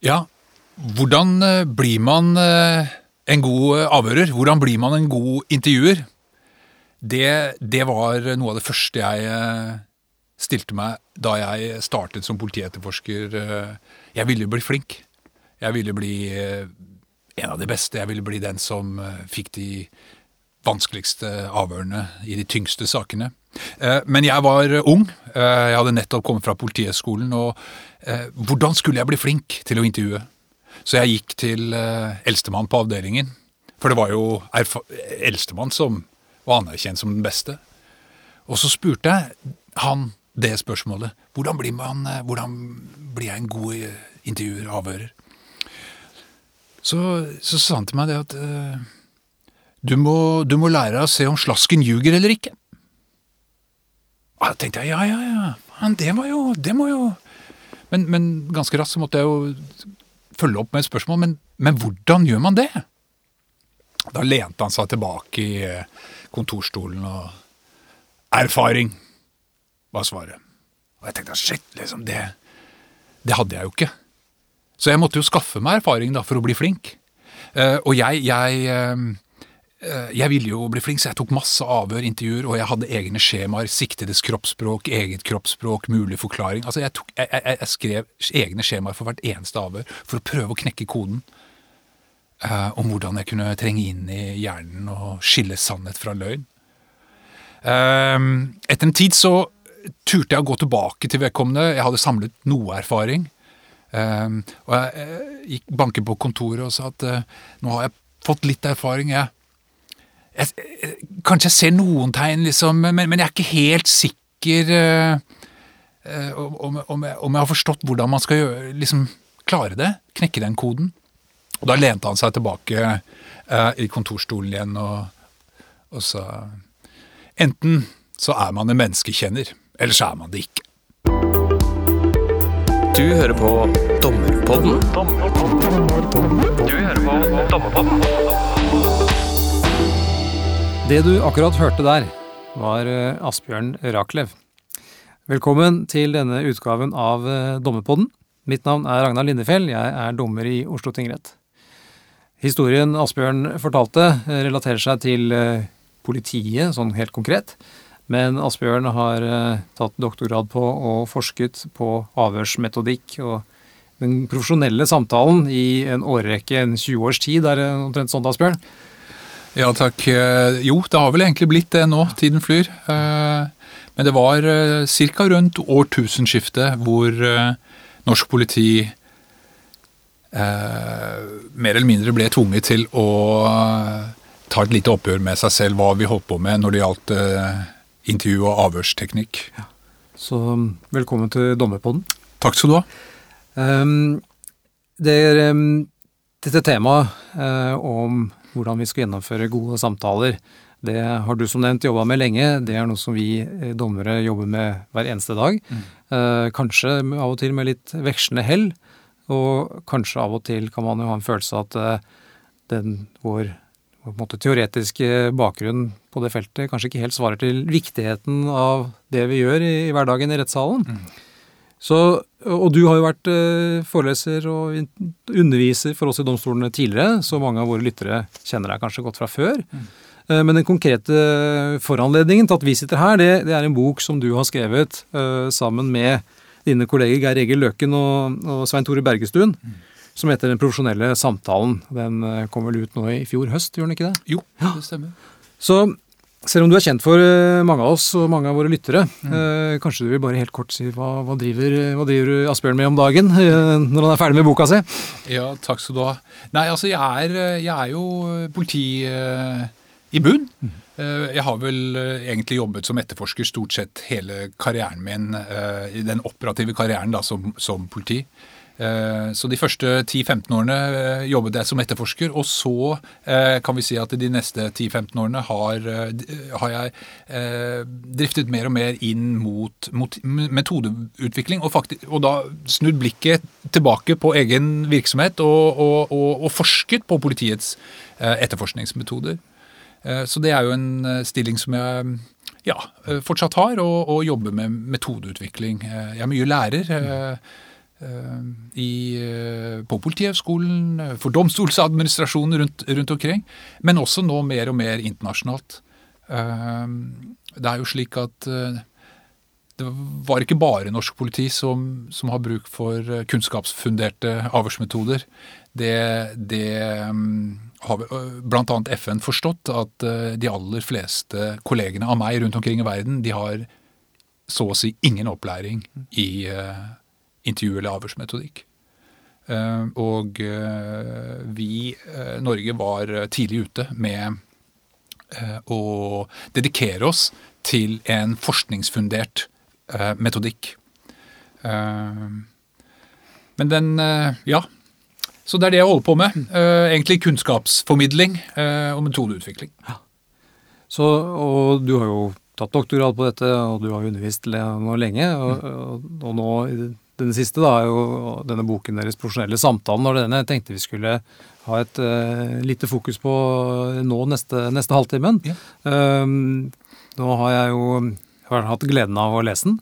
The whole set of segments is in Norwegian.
Ja, hvordan eh, blir man eh, en god avhører? Hvordan blir man en god intervjuer? Det, det var noe av det første jeg eh, stilte meg da jeg startet som politietterforsker. Jeg ville bli flink. Jeg ville bli en av de beste. Jeg ville bli den som fikk de vanskeligste avhørene i de tyngste sakene. Men jeg var ung. Jeg hadde nettopp kommet fra Politihøgskolen. Og hvordan skulle jeg bli flink til å intervjue? Så jeg gikk til uh, eldstemann på avdelingen. For det var jo eldstemann som var anerkjent som den beste. Og så spurte jeg han det spørsmålet. Hvordan blir, man, uh, hvordan blir jeg en god uh, intervjuer, avhører? Så, så, sa han til meg det at du må, du, må, lære å se om slasken ljuger eller ikke. Og da tenkte jeg ja, ja, ja. Men det jo Det må jo men, men ganske raskt så måtte jeg jo følge opp med et spørsmål, men, men hvordan gjør man det? Da lente han seg tilbake i eh, kontorstolen, og erfaring var svaret. Og jeg tenkte shit, liksom, det, det hadde jeg jo ikke. Så jeg måtte jo skaffe meg erfaring da, for å bli flink. Uh, og jeg, jeg Eh, jeg ville jo bli flink, så jeg tok masse avhør, intervjuer, og jeg hadde egne skjemaer. Siktedes kroppsspråk, eget kroppsspråk, mulig forklaring. Altså, jeg, tok, jeg, jeg, jeg skrev egne skjemaer for hvert eneste avhør for å prøve å knekke koden. Uh, om hvordan jeg kunne trenge inn i hjernen og skille sannhet fra løgn. Uh, etter en tid så turte jeg å gå tilbake til vedkommende. Jeg hadde samlet noe erfaring. Uh, og jeg gikk banket på kontoret og sa at nå har jeg fått litt erfaring. jeg jeg, Kanskje jeg ser noen tegn, liksom, men, men jeg er ikke helt sikker uh, om, om, jeg, om, jeg, har forstått hvordan man skal gjøre, liksom, klare det. Knekke den koden. Og da lente han seg tilbake uh, i kontorstolen igjen og, og sa Enten så er man en menneskekjenner, eller så er man det ikke. Du hører på Dommerpodden. Du hører på Dommerpodden. Det du akkurat hørte der, var eh, Asbjørn Raklev. Velkommen til denne utgaven av eh, Dommerpodden. Mitt navn er Ragnar Lindefjell, jeg er dommer i Oslo tingrett. Historien Asbjørn fortalte, eh, relaterer seg til politiet, sånn helt konkret. Men Asbjørn har tatt doktorgrad på og forsket på avhørsmetodikk og den profesjonelle samtalen i en årrekke, en 20 års tid, er det omtrent sånn, Asbjørn? Ja takk. Eh, jo, det har vel egentlig blitt det nå. Tiden flyr. Eh, men det var eh, ca. rundt årtusenskiftet hvor norsk politi mer eller mindre ble tvunget til å ta et lite oppgjør med seg selv hva vi holdt på med når det gjaldt intervju- og avhørsteknikk. Ja. Så velkommen til Dommerpodden. Takk skal du ha. Um, det er um, dette temaet om hvordan vi skal gjennomføre gode samtaler. Det har du som nevnt jobba med lenge. Det er noe som vi eh, dommere jobber med hver eneste dag. Mm. Eh, kanskje av og til med litt vekslende hell. Og kanskje av og til kan man jo ha en følelse av at eh, den, vår, vår teoretiske bakgrunn på det feltet kanskje ikke helt svarer til viktigheten av det vi gjør i, i hverdagen i rettssalen. Mm. Så, og du har jo vært eh, foreleser og underviser for oss i domstolene tidligere, så mange av våre lyttere kjenner deg kanskje godt fra før. Mm. Eh, men den konkrete foranledningen til at vi sitter her, det, det, er en bok som du har skrevet uh, sammen med dine kolleger Geir Egil Løken og, og Svein Tore Bergestuen. Mm. Som heter Den profesjonelle samtalen. Den kom vel ut nå i fjor høst, gjør den ikke det? Jo, det stemmer. Så selv om du er kjent for eh, mange av oss og mange av våre lyttere, mm. eh, kanskje du vil bare helt kort si hva, hva, driver, hva driver, Asbjørn med om dagen eh, når han er ferdig med boka si? Ja, takk skal du ha. Nei, altså jeg er, jeg er jo politi eh, i bunn. Mm. Eh, jeg har vel eh, egentlig jobbet som etterforsker stort sett hele karrieren min, den operative karrieren da, som, som politi. Eh, så de første 10-15 årene eh, jobbet jeg som etterforsker, og så eh, kan vi si at de neste 10-15 årene har, har, jeg driftet mer og mer inn mot, mot metodeutvikling, og, faktisk, og, da snudd blikket tilbake på egen virksomhet og, og, og forsket på politiets etterforskningsmetoder. Så det er jo en stilling som jeg ja, fortsatt har, og, jobber med metodeutvikling. Jeg er mye lærer. I, eh, på Politihøgskolen, eh, for domstolsadministrasjonen rundt, rundt omkring, men også nå mer og mer internasjonalt. Eh, Det er jo slik at det var ikke bare norsk politi som, som har bruk for kunnskapsfunderte avhørsmetoder. Det, det har annet FN forstått at de aller fleste kollegene av meg rundt omkring i verden, de har så å si ingen opplæring i øh, intervju- eller avhørsmetodikk. Eh, Og øh, vi, øh, Norge, var tidlig ute med eh, å dedikere oss til en forskningsfundert eh, metodikk. Eh, men den eh, Ja. Så det er det jeg holder på med. Eh, egentlig kunnskapsformidling eh, og metodeutvikling. Så, og du har jo tatt doktorgrad på dette, og du har undervist nå lenge. Og, og, og nå i denne siste, da, er jo denne boken deres 'Profesjonelle samtalen'. Og denne tenkte vi skulle ha et uh, lite fokus på nå neste, neste halvtimen. Ja. Um, nå har jeg jo har hatt gleden av å lese den.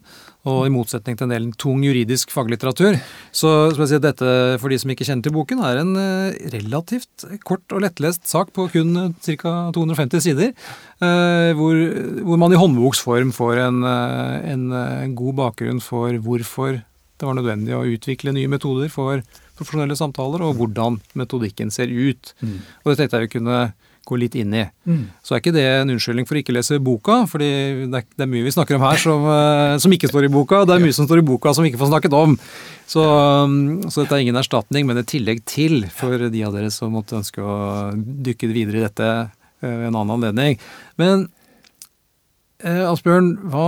Og i motsetning til en del tung juridisk faglitteratur, så skal jeg si at dette, for de som ikke kjenner til boken, er en eh, relativt kort og lettlest sak på kun ca. 250 sider. eh, Hvor, hvor man i håndboksform får en, en god bakgrunn for hvorfor det var nødvendig å utvikle nye metoder for profesjonelle samtaler, og hvordan metodikken ser ut. Og det tenkte jeg vi kunne gå litt inn i. Så er ikke det en unnskyldning for ikke lese boka, fordi det er, det er mye vi snakker om her som, eh, som ikke står i boka, og det er mye som står i boka som vi ikke får snakket om. Så, så dette er ingen erstatning, men et tillegg til for de av dere som måtte ønske å dykke videre i dette eh, ved en annen anledning. Men eh, Asbjørn, hva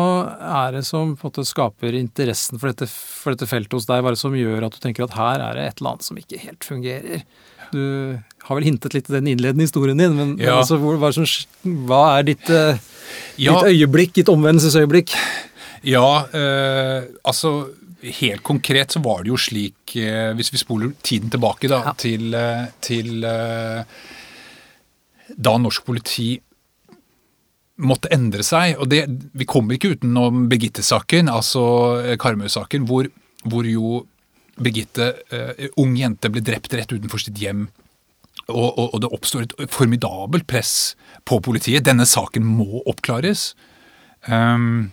er det som på en måte skaper interessen for dette, for dette feltet hos deg? Hva er det som gjør at du tenker at her er det et eller annet som ikke helt fungerer? Du har vel hintet litt i den innledende historien din, men, men altså, hvor, hva, er som, hva er ditt, eh, Ja, ditt øyeblikk, ditt omvendelsesøyeblikk? ja eh, altså helt konkret så var det jo slik, eh, hvis vi spoler tiden tilbake da, Ja. til, eh, til eh, da norsk politi måtte endre seg. Og det, vi kommer ikke utenom Birgitte-saken, altså eh, Karmøy-saken, hvor, hvor jo Birgitte, eh, ung jente, ble drept rett utenfor sitt hjem. Og, og, og det oppstår et formidabelt press på politiet. Denne saken må oppklares. Um,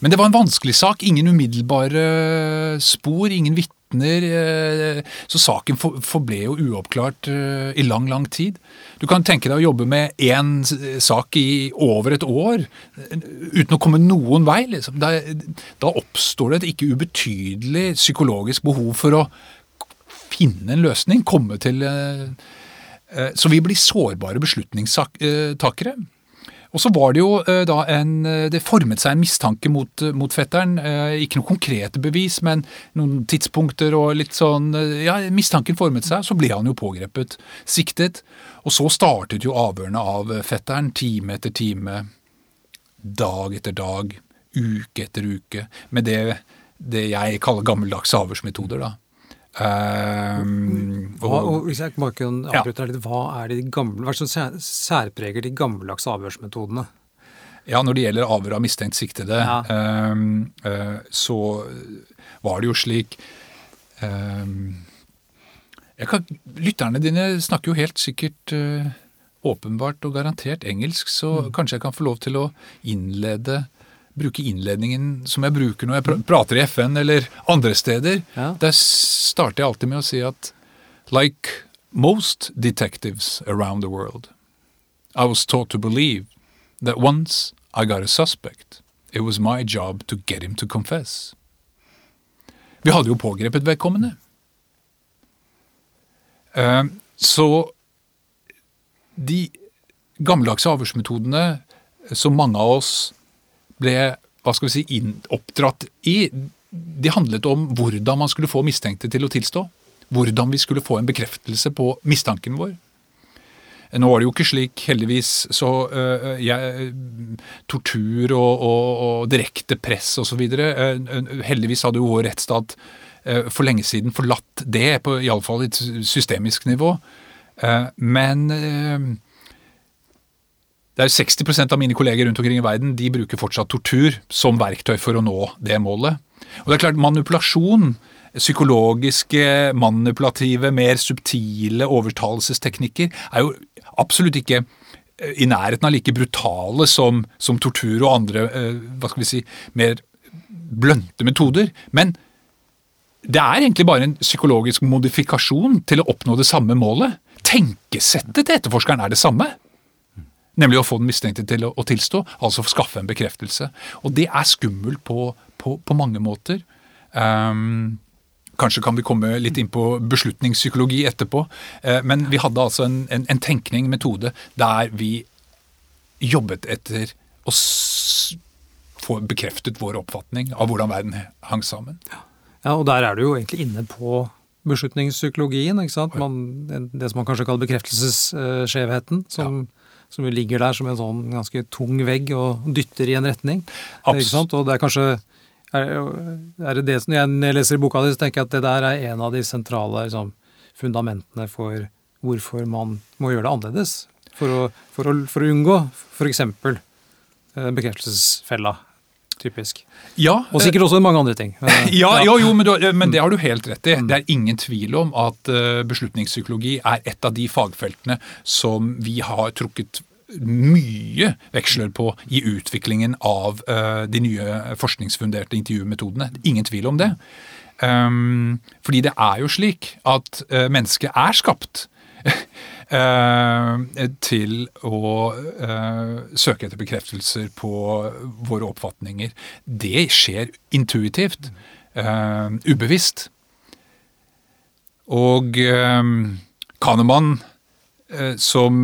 men det var en vanskelig sak. Ingen umiddelbare spor, ingen vitner. Eh, Så saken for- forble jo uoppklart eh, i lang, lang tid. Du kan tenke deg å jobbe med én sak i over et år eh, uten å komme noen vei. Liksom. Da, da oppstår det et ikke ubetydelig psykologisk behov for å finne en løsning, komme til eh, eh, Så vi blir sårbare beslutningstakere. Og så var det jo eh, da en eh, Det formet seg en mistanke mot, eh, mot fetteren. Ikke noen konkrete bevis, men noen tidspunkter og litt sånn Ja, mistanken formet seg, så ble han jo pågrepet, siktet. Og så startet jo avhørene av fetteren time etter time, dag etter dag, uke etter uke, med det, det jeg kaller gammeldagse avhørsmetoder, da. Um, Hva, og hvis jeg bare kan Ja. litt, hva er de gamle, hva det som sær- særpreger de gammeldagse avhørsmetodene? Ja, når det gjelder avhør av mistenkt siktede, Ja. um, uh, så var det jo slik um, jeg kan, Lytterne dine snakker jo helt sikkert uh, åpenbart og garantert engelsk, så kanskje jeg kan få lov til å innlede Bruke innledningen som jeg bruker når jeg pr prater i FN eller andre steder. Ja. Der starter jeg alltid med å si at like most detectives around the world, I was taught to believe that once I got a suspect, it was my job to get him to confess. Vi hadde jo pågrepet vedkommende. Uh, Så de gammeldagse avhørsmetodene som mange av oss ble hva skal vi si, inn, oppdratt i, de handlet om hvordan man skulle få mistenkte til å tilstå. Hvordan vi skulle få en bekreftelse på mistanken vår. Nå var det jo ikke slik, heldigvis, så øh, jeg, tortur og, og, og direkte press osv. Uh, heldigvis hadde jo vår rettsstat øh, for lenge siden forlatt det, på iallfall et systemisk nivå. Eh, men øh, det er jo 60% av mine kolleger rundt omkring i verden de bruker fortsatt tortur som verktøy for å nå det målet. Og det er klart, Manipulasjon psykologiske, manipulative, mer subtile overtalelsesteknikker er jo absolutt ikke eh, i nærheten av like brutale som, som tortur og andre eh, hva skal vi si, mer blønte metoder. Men det er egentlig bare en psykologisk modifikasjon til å oppnå det samme målet. Tenkesettet til etterforskeren er det samme. Nemlig å få den mistenkte til å, å tilstå, altså skaffe en bekreftelse. Og det er skummelt på, på, på mange måter. Um, Kanskje kan vi komme litt inn på beslutningspsykologi etterpå. Uh, men vi hadde altså en, en, en tenkning, metode, der vi jobbet etter å få bekreftet vår oppfatning av hvordan verden hang sammen. Ja, og der er du jo egentlig inne på beslutningspsykologien. ikke sant? Man, det som man kanskje kaller bekreftelsesskjevheten. som... Ja som jo ligger der som en sånn ganske tung vegg og dytter i en retning. Absolutt. Og det er kanskje er, er det det som Når jeg leser i boka di, så tenker jeg at det der er en av de sentrale liksom, fundamentene for hvorfor man må gjøre det annerledes. For å, for å, for å unngå f.eks. Eh, bekreftelsesfella typisk. Ja, og sikkert også mange andre ting. ja, jo, jo men, du, men, det har du helt rett i. Mm. Det er ingen tvil om at uh, beslutningspsykologi er et av de fagfeltene som vi har trukket mye veksler på i utviklingen av de nye forskningsfunderte intervjumetodene. Ingen tvil om det. Um, fordi det er jo slik at mennesket er skapt Eh, til å eh, søke etter bekreftelser på våre oppfatninger. Det skjer intuitivt, eh, ubevisst. Og Kahneman, som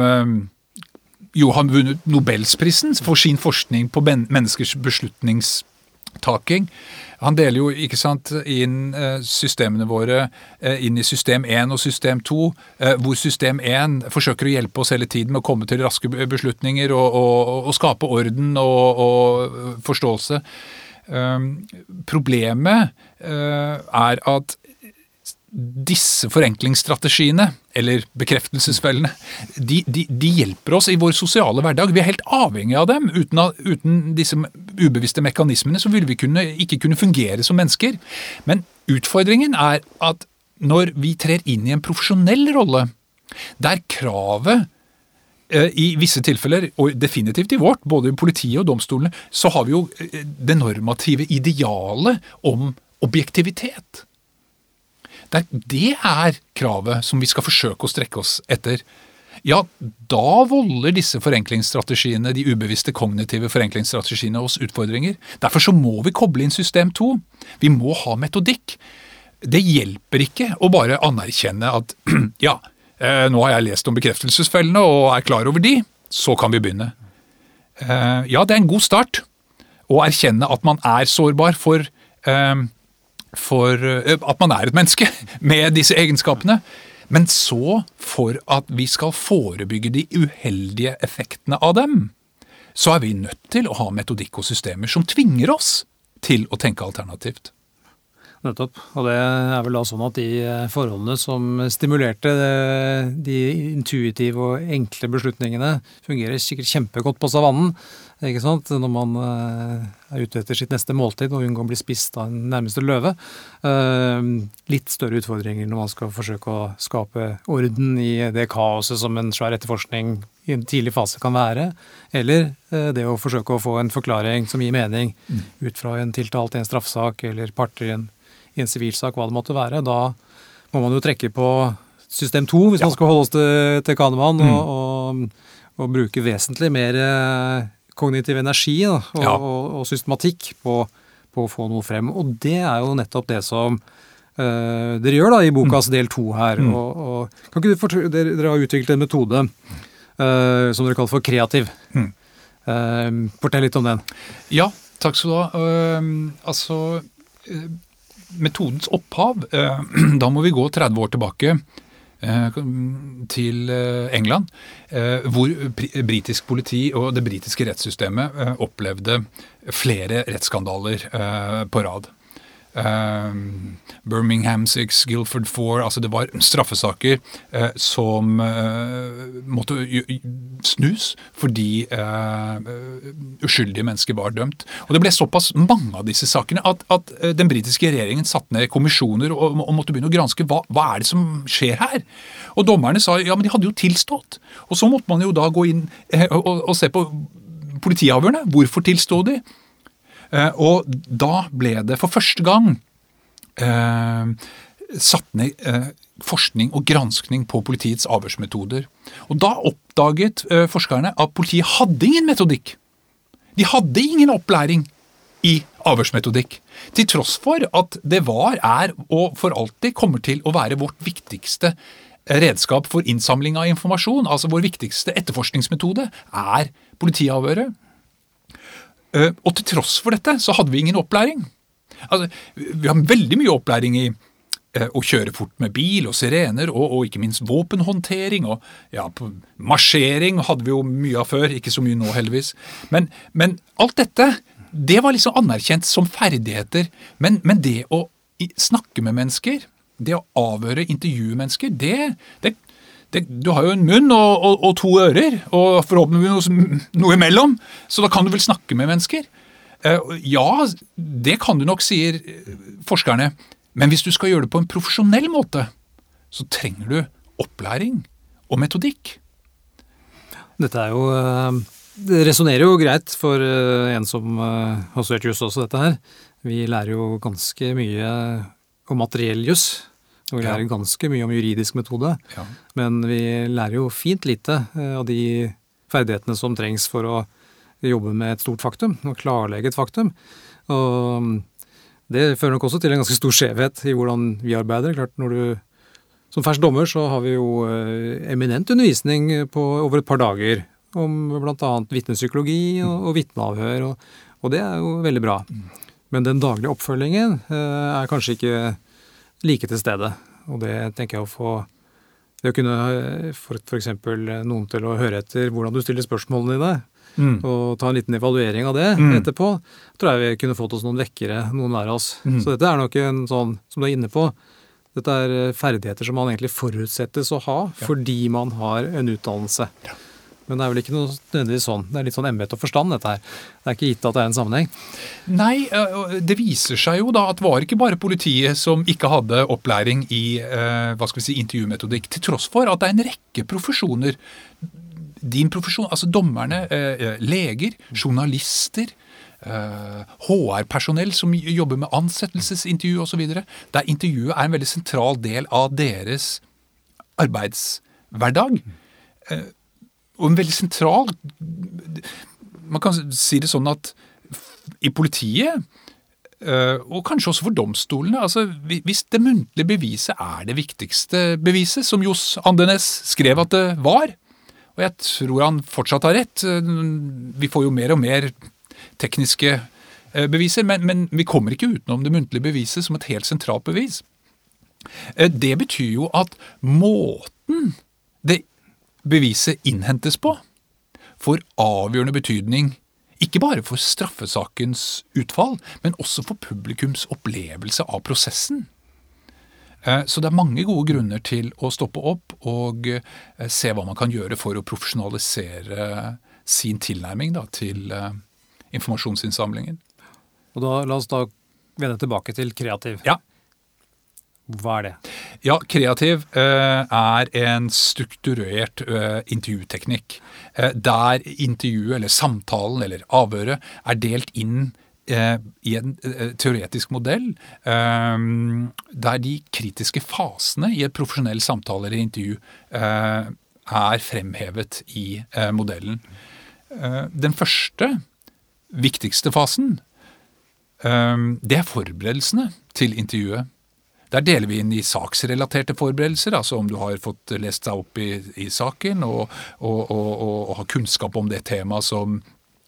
jo har vunnet Nobelsprisen for sin forskning på menneskers beslutningstaking, han deler jo ikke sant, inn eh, systemene våre eh, inn i system 1 og system 2, eh, hvor system 1 forsøker å hjelpe oss hele tiden med å komme til raske beslutninger og, og, og skape orden og, og forståelse. Problemet er at disse forenklingsstrategiene, eller bekreftelsesfellene, de, de, de, hjelper oss i vår sosiale hverdag. Vi er helt avhengig av dem. Uten, uten disse ubevisste mekanismene så ville vi kunne, ikke kunne fungere som mennesker. Men utfordringen er at når vi trer inn i en profesjonell rolle, der kravet eh, i visse tilfeller, og definitivt i vårt, både i politiet og domstolene, så har vi jo eh, det normative idealet om objektivitet. Det er kravet som vi skal forsøke å strekke oss etter. Ja, da volder disse forenklingsstrategiene, de ubevisste kognitive forenklingsstrategiene oss utfordringer. Derfor så må vi koble inn system 2. Vi må ha metodikk. Det hjelper ikke å bare anerkjenne at ja, eh, nå har jeg lest om bekreftelsesfellene og er klar over de, så kan vi begynne. Eh, ja, det er en god start å erkjenne at man er sårbar for eh, for eh, at man er et menneske med disse egenskapene. Men så, for at vi skal forebygge de uheldige effektene av dem, så er vi nødt til å ha metodikk og systemer som tvinger oss til å tenke alternativt. Nettopp. Og det er vel da sånn at de eh, forholdene som stimulerte eh, de intuitive og enkle beslutningene, fungerer sikkert kjempegodt på savannen. Ikke sant? Når man eh, er ute etter sitt neste måltid og unngår å bli spist av en nærmeste løve. Litt større utfordringer når man skal forsøke å skape orden i det kaoset som en svær etterforskning i en tidlig fase kan være. Eller det å forsøke å få en forklaring som gir mening mm. ut fra en tiltalt i en straffesak eller parter i en i en sivilsak, hva det måtte være. Da må man jo trekke på system 2, hvis ja. man skal holde oss til, til Kahneman, mm. og, og, og, bruke vesentlig mer eh, kognitiv energi da, og, ja. og, systematikk på, på, å få noe frem. Og det er jo nettopp det som uh, dere gjør da i bokas mm. del to her. Mm. Og, kan ikke du fortelle, dere, dere, har utviklet en metode uh, som dere kaller for kreativ. Mm. Uh, fortell litt om den. Ja, takk skal du ha. altså metodens opphav, da må vi gå 30 år tilbake til eh, England, hvor britisk politi og det britiske rettssystemet opplevde flere rettsskandaler på rad. Eh, Birmingham Six, Guilford Four altså Det var straffesaker eh, som eh, måtte snus fordi eh, uskyldige mennesker var dømt. Og Det ble såpass mange av disse sakene at, at den britiske regjeringen satte ned kommisjoner og, og måtte begynne å granske hva, hva er det som skjer her. Og dommerne sa ja, men de hadde jo tilstått. Og så måtte man jo da gå inn og, og, og se på politiavhørene. Hvorfor tilsto de? Eh, og da ble det for første gang eh, satt ned eh, forskning og granskning på politiets avhørsmetoder. Og da oppdaget forskerne at politiet hadde ingen metodikk. De hadde ingen opplæring i avhørsmetodikk. Til tross for at det var, er og for alltid kommer til å være vårt viktigste redskap for innsamling av informasjon. Altså vår viktigste etterforskningsmetode er politiavhøret. Eh, Og til tross for dette så hadde vi ingen opplæring. Altså, vi har veldig mye opplæring i eh, å kjøre fort med bil og sirener, og, og ikke minst våpenhåndtering. og ja, Marsjering hadde vi jo mye av før, ikke så mye nå heldigvis. Men, men alt dette det var liksom anerkjent som ferdigheter. Men, men det å snakke med mennesker, det å avhøre, intervjue mennesker, det, det, det Du har jo en munn og, og, og to ører, og forhåpentligvis noe, noe imellom, så da kan du vel snakke med mennesker? Eh, Ja, det kan du nok, sier forskerne. Men hvis du skal gjøre det på en profesjonell måte, så trenger du opplæring og metodikk. Dette er jo eh, Det resonnerer jo greit for eh, en som har studert juss også, dette her. Vi lærer jo ganske mye om materiell juss. Og vi lærer ganske mye om juridisk metode. Ja. Men vi lærer jo fint lite eh, av de ferdighetene som trengs for å jobbe med et stort faktum, og klarlegge et faktum. Og mm, det fører nok også til en ganske stor skjevhet i hvordan vi arbeider. Klart når du Som fersk dommer så har vi jo eh, eminent undervisning på, over et par dager om bl.a. vitnepsykologi og, og vitneavhør, og, og det er jo veldig bra. Men den daglige oppfølgingen eh, er kanskje ikke like til stede. Og det tenker jeg å få Det å kunne eh, for f.eks. noen til å høre etter hvordan du stiller spørsmålene dine, Mm. og ta en liten evaluering av det Mm. etterpå, tror jeg vi kunne fått oss noen vekkere, noen hver av oss. Mm. Så dette er nok en sånn, som du er inne på, dette er eh, ferdigheter som man egentlig forutsettes å ha fordi man har en utdannelse. Men det er vel ikke noe nødvendigvis sånn. Det er litt sånn embete og forstand, dette her. Det er ikke gitt at det er en sammenheng. Nei, det viser seg jo da at det var ikke bare politiet som ikke hadde opplæring i hva skal vi si, intervjumetodikk, til tross for at det er en rekke profesjoner. Din profesjon, altså dommerne, leger, journalister, HR-personell som jobber med ansettelsesintervju osv., der intervjuet er en veldig sentral del av deres arbeidshverdag. Og en veldig sentral Man kan si det sånn at i politiet, eh, og kanskje også for domstolene altså Hvis det muntlige beviset er det viktigste beviset, som Johs Andenes skrev at det var, og jeg tror han fortsatt har rett eh, Vi får jo mer og mer tekniske eh, beviser, men, men vi kommer ikke utenom det muntlige beviset som et helt sentralt bevis. Det betyr jo at måten beviset innhentes på, får avgjørende betydning ikke bare for straffesakens utfall, men også for publikums opplevelse av prosessen. Eh, Så det er mange gode grunner til å stoppe opp og eh, se hva man kan gjøre for å profesjonalisere sin tilnærming da, til eh, informasjonsinnsamlingen. Og da, la oss da vende tilbake til kreativ. Ja. Hva er det? Ja, kreativ eh, er en strukturert eh, intervjuteknikk. Eh, der intervjuet, eller samtalen, eller avhøret er delt inn eh, i en eh, teoretisk modell eh, der de kritiske fasene i et profesjonell samtale eller intervju er fremhevet i modellen. Den første, viktigste fasen, det er forberedelsene til intervjuet. Der deler vi inn i saksrelaterte forberedelser, altså om du har fått lest deg opp i, i saken og, og, og, og, har kunnskap om det temaet som,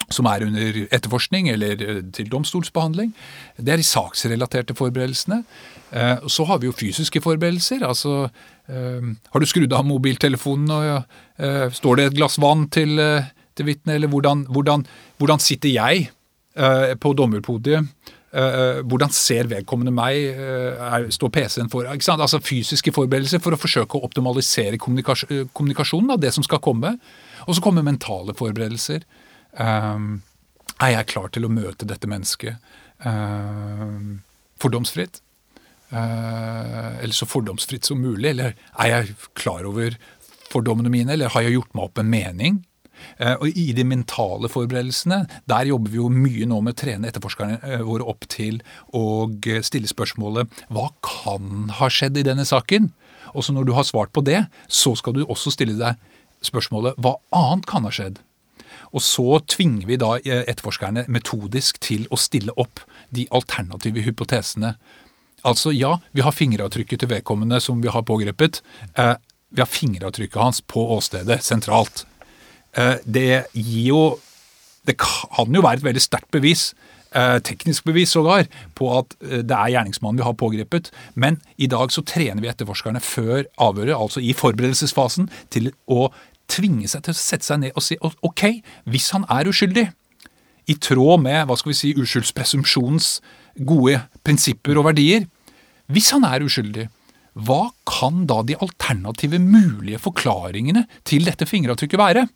som er under etterforskning eller til domstolsbehandling. Det er de saksrelaterte forberedelsene. Eh, så har vi jo fysiske forberedelser. altså eh, Har du skrudd av mobiltelefonen og eh, står det et glass vann til, til vitnet, eller hvordan, hvordan, hvordan sitter jeg på dommerpodiet hvordan ser vedkommende meg? Eh, står PC-en for? Altså Fysiske forberedelser for å forsøke å optimalisere kommunikasjon, eh, kommunikasjonen av det som skal komme. Og så kommer mentale forberedelser. Um, er jeg klar til å møte dette mennesket um, fordomsfritt? Eller så fordomsfritt som mulig? Eller er jeg klar over fordommene mine, eller har jeg gjort meg opp en mening? Eh, og I de mentale forberedelsene der jobber vi jo mye nå med å trene etterforskerne eh, våre opp til å eh, stille spørsmålet hva kan ha skjedd i denne saken? Og så når du har svart på det, så skal du også stille deg spørsmålet hva annet kan ha skjedd? Og så tvinger vi da etterforskerne metodisk til å stille opp de alternative hypotesene. Altså ja, vi har fingeravtrykket til vedkommende som vi har pågrepet. vi har fingeravtrykket hans på åstedet sentralt. Eh, det gir jo Det kan jo være et veldig sterkt bevis, eh, teknisk bevis sågar, på at eh, det er gjerningsmannen vi har pågrepet. Men i dag så trener vi etterforskerne før avhøret, altså i forberedelsesfasen, til å tvinge seg til å sette seg ned og si ok, hvis han er uskyldig, i tråd med hva skal vi si, uskyldspresumpsjonens gode prinsipper og verdier Hvis han er uskyldig, hva kan da de alternative mulige forklaringene til dette fingeravtrykket være?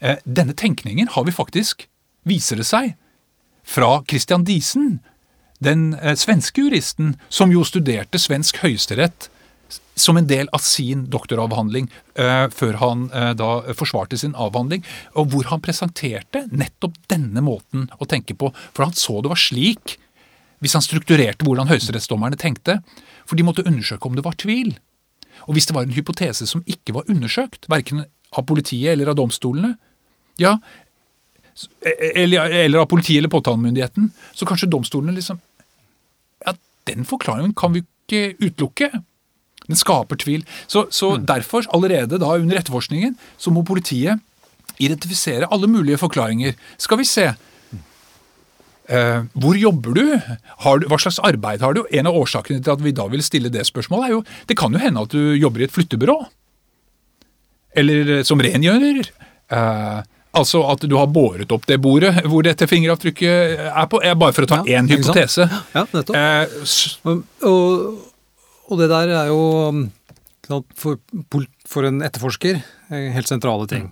Eh, denne tenkningen har vi faktisk, viser det seg, fra Christian Diesen, den eh, svenske juristen som jo studerte svensk høyesterett som en del av sin doktoravhandling uh, før han da forsvarte sin avhandling, og hvor han presenterte nettopp denne måten å tenke på. For han så det var slik, hvis han strukturerte hvordan høyesterettsdommerne tenkte, for de måtte undersøke om det var tvil. Og hvis det var en hypotese som ikke var undersøkt, verken av politiet eller av domstolene, ja, eller, eller av politiet eller påtalemyndigheten, så kanskje domstolene liksom Ja, den forklaringen kan vi ikke utelukke. Den skaper tvil. Så, så mm. derfor, allerede da under etterforskningen, så må politiet identifisere alle mulige forklaringer. Skal vi se. Uh, hvor jobber du? du? Hva slags arbeid har du? En av årsakene til at vi da vil stille det spørsmålet, er jo Det kan jo hende at du jobber i et flyttebyrå. Eller eh, som rengjører. Uh, Altså at du har båret opp det bordet hvor dette fingeravtrykket er på. Bare for å ta ja, én hypotese. Ja, nettopp. Eh, og, og, det der er jo for, for, en etterforsker helt sentrale ting.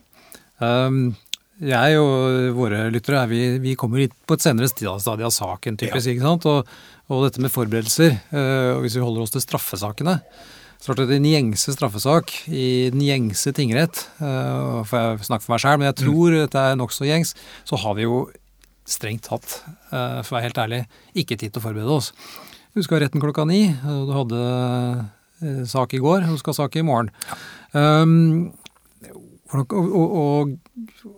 Um, jeg og våre lyttere vi, vi, kommer hit på et senere stadie av saken, typisk. Ja. ikke sant? Og, og, dette med forberedelser, uh, og hvis vi holder oss til straffesakene, startet en gjengse straffesak i den gjengse tingrett. Uh, får jeg snakke for meg sjøl, men jeg tror mm. dette er nokså gjengs. Så har vi jo strengt tatt, uh, for å være helt ærlig, ikke tid til å forberede oss. Du skal ha retten klokka ni, og du hadde uh, sak i går, og du skal ha sak i morgen. Um, og, og, og,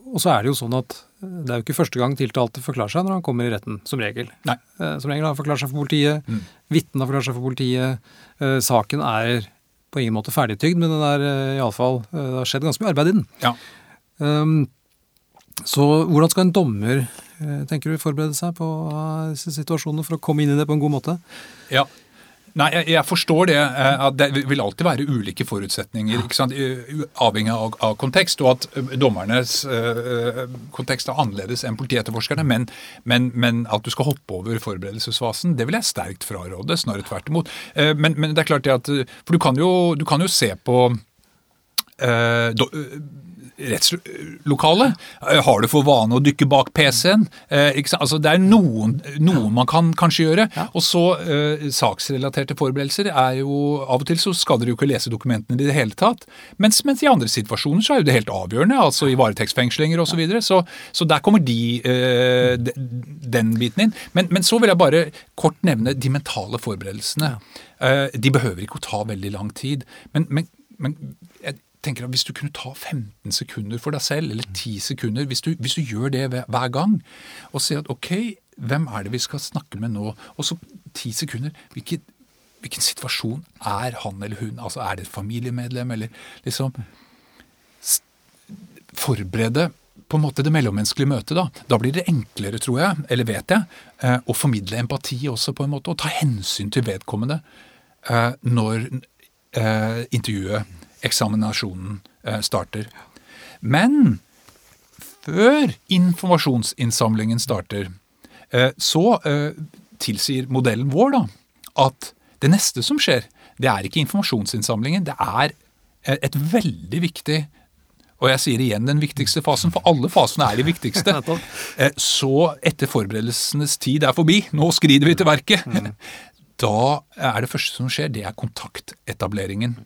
og, så er det jo sånn at det er jo ikke første gang tiltalte forklarer seg når han kommer i retten, som regel. Nei. Som regel har han forklart seg for politiet, mm. vitnet har forklart seg for politiet, Eh, saken er på ingen måte ferdigtygd, men den er uh, iallfall Det har skjedd ganske mye arbeid i den. Ja. Um, så hvordan skal en dommer tenker du, forberede seg på disse situasjonene for å komme inn i det på en god måte? Ja, Nei, jeg, jeg, forstår det. at Det vil alltid være ulike forutsetninger. Avhengig av, av, kontekst, og at dommernes uh, kontekst er annerledes enn politietterforskerne. Men, men, men, at du skal hoppe over forberedelsesfasen, det vil jeg sterkt fraråde. Snarere tvert imot. Uh, men, men, det er klart det at For du kan jo, du kan jo se på uh, do, rettslokalet. Eh, har du for vane å dykke bak PC-en? Eh, altså, det er noen, noen man kan kanskje gjøre. Ja. Og så eh, saksrelaterte forberedelser er jo Av og til så skal dere jo ikke lese dokumentene i det hele tatt. Mens, mens i andre situasjoner så er jo det helt avgjørende. Altså i varetektsfengslinger osv. Så, videre. så Så der kommer de, eh, de, den biten inn. Men, men, så vil jeg bare kort nevne de mentale forberedelsene. Eh, de behøver ikke å ta veldig lang tid. men, men men tenker at Hvis du kunne ta 15 sekunder for deg selv, eller 10 sekunder, hvis du, hvis du gjør det hver gang, og si at ok, hvem er det vi skal snakke med nå? Og så 10 sekunder. Hvilken, hvilken situasjon er han eller hun? Altså Er det et familiemedlem, eller liksom Forberede på en måte det mellommenneskelige møtet. Da Da blir det enklere, tror jeg, eller vet jeg, eh, å formidle empati også, på en måte, og ta hensyn til vedkommende eh, når eh, intervjuet eksaminasjonen eh, starter. Men før informasjonsinnsamlingen starter, Eh, Så eh, tilsier modellen vår da, at det neste som skjer, det er ikke informasjonsinnsamlingen. Det er et veldig viktig og jeg sier igjen den viktigste fasen, for alle fasene er de viktigste. Så etter forberedelsenes tid er forbi, nå skrider vi til verket, da er det første som skjer, det er kontaktetableringen.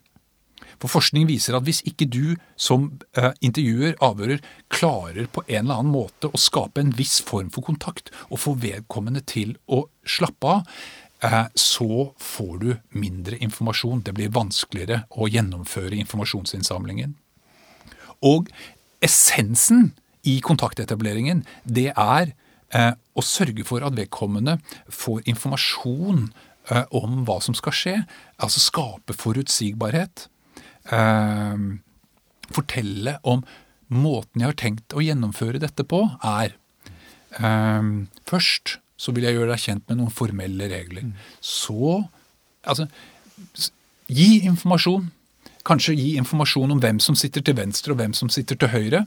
For forskning viser at hvis ikke du som eh, intervjuer, avhører, klarer på en eller annen måte å skape en viss form for kontakt og få vedkommende til å slappe av, eh, så får du mindre informasjon. Det blir vanskeligere å gjennomføre informasjonsinnsamlingen. Og essensen i kontaktetableringen, det er eh, å sørge for at vedkommende får informasjon om hva som skal skje. Altså skape forutsigbarhet. Eh, fortelle om måten jeg har tenkt å gjennomføre dette på, er eh, Først så vil jeg gjøre deg kjent med noen formelle regler. Så altså Gi informasjon. Kanskje gi informasjon om hvem som sitter til venstre og hvem som sitter til høyre.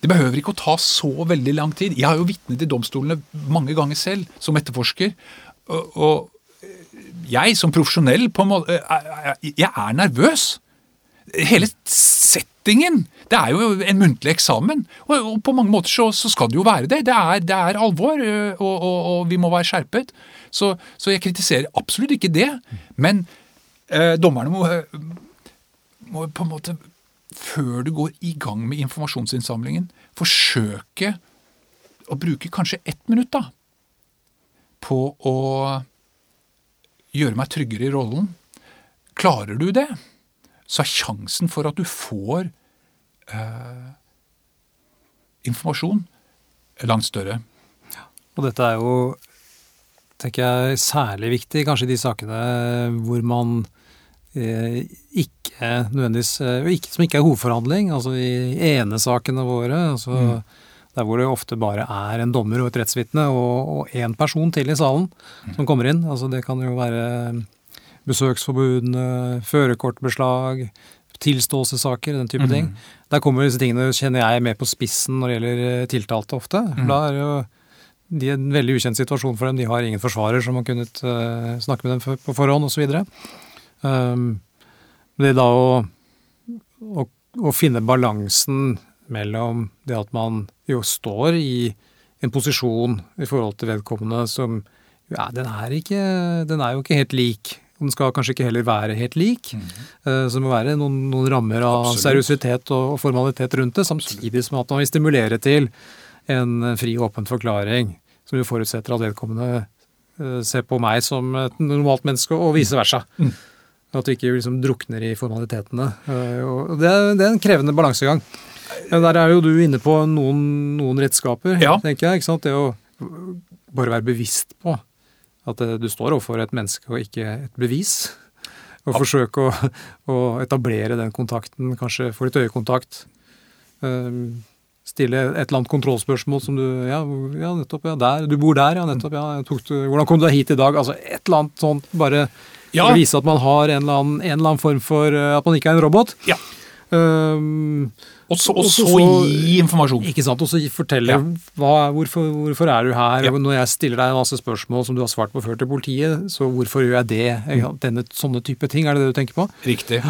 Det behøver ikke å ta så veldig lang tid. Jeg har jo vitnet i domstolene mange ganger selv som etterforsker. Og, og jeg som profesjonell på en måte, er- er- Jeg er nervøs. Hele settingen. Det er jo en muntlig eksamen. Og, og på mange måter så, så skal det jo være det. Det er, det er alvor, og, og, og vi må være skjerpet. Så, så jeg kritiserer absolutt ikke det. Men eh, dommerne må, må på en måte, før du går i gang med informasjonsinnsamlingen, forsøke å bruke kanskje ett minutt da, på å gjøre meg tryggere i rollen. Klarer du det, så er sjansen for at du får eh, informasjon langt større. Og dette er jo, tenker jeg, særlig viktig kanskje i de sakene hvor man eh, ikke nødvendigvis eh, ikke, Som ikke er hovedforhandling, altså i enesakene våre. altså Der hvor det ofte bare er en dommer og et rettsvitne og én person til i salen som kommer inn. altså Det kan jo være besøksforbudene, førerkortbeslag, tilståelsessaker, den type ting. Der kommer disse tingene, kjenner jeg, mer på spissen når det gjelder eh, tiltalte ofte. Mm. Da er det jo de er en veldig ukjent situasjon for dem. De har ingen forsvarer som har kunnet uh, snakke med dem for, på forhånd osv. Um, det er da å, å, å finne balansen mellom det at man jo står i en posisjon i forhold til vedkommende som ja, den er, ikke, den er jo ikke helt lik. Den skal kanskje ikke heller være helt lik. Mm. Så det må være noen, noen rammer av Absolutt. seriøsitet og, formalitet rundt det, samtidig som at man vil stimulere til en fri og åpen forklaring, som jo forutsetter at vedkommende eh, ser på meg som et normalt menneske, og vice versa. Mm. At vi ikke liksom drukner i formalitetene. Eh, Det er, det er en krevende balansegang. Men der er jo du inne på noen, noen redskaper, Ja. tenker jeg. ikke sant? Det å bare være bevisst på at eh, du står overfor et menneske og ikke et bevis. Og forsøke å, å etablere den kontakten, kanskje få litt øyekontakt. Um, stille et eller annet kontrollspørsmål som du Ja, ja nettopp, ja, der. Du bor der, ja, nettopp, ja. Du, hvordan kom du deg hit i dag? Altså et eller annet sånt, bare Ja. vise at man har en eller annen, en eller annen form for uh, At man ikke er en robot. Ja. Um, Og så, og så gi informasjon. ikke sant, og så fortelle hva, hvorfor, hvorfor er du her, og når jeg stiller deg en masse spørsmål som du har svart på før til politiet, så hvorfor gjør jeg det? Ikke? Denne, sånne type ting, er det det du tenker på? Riktig.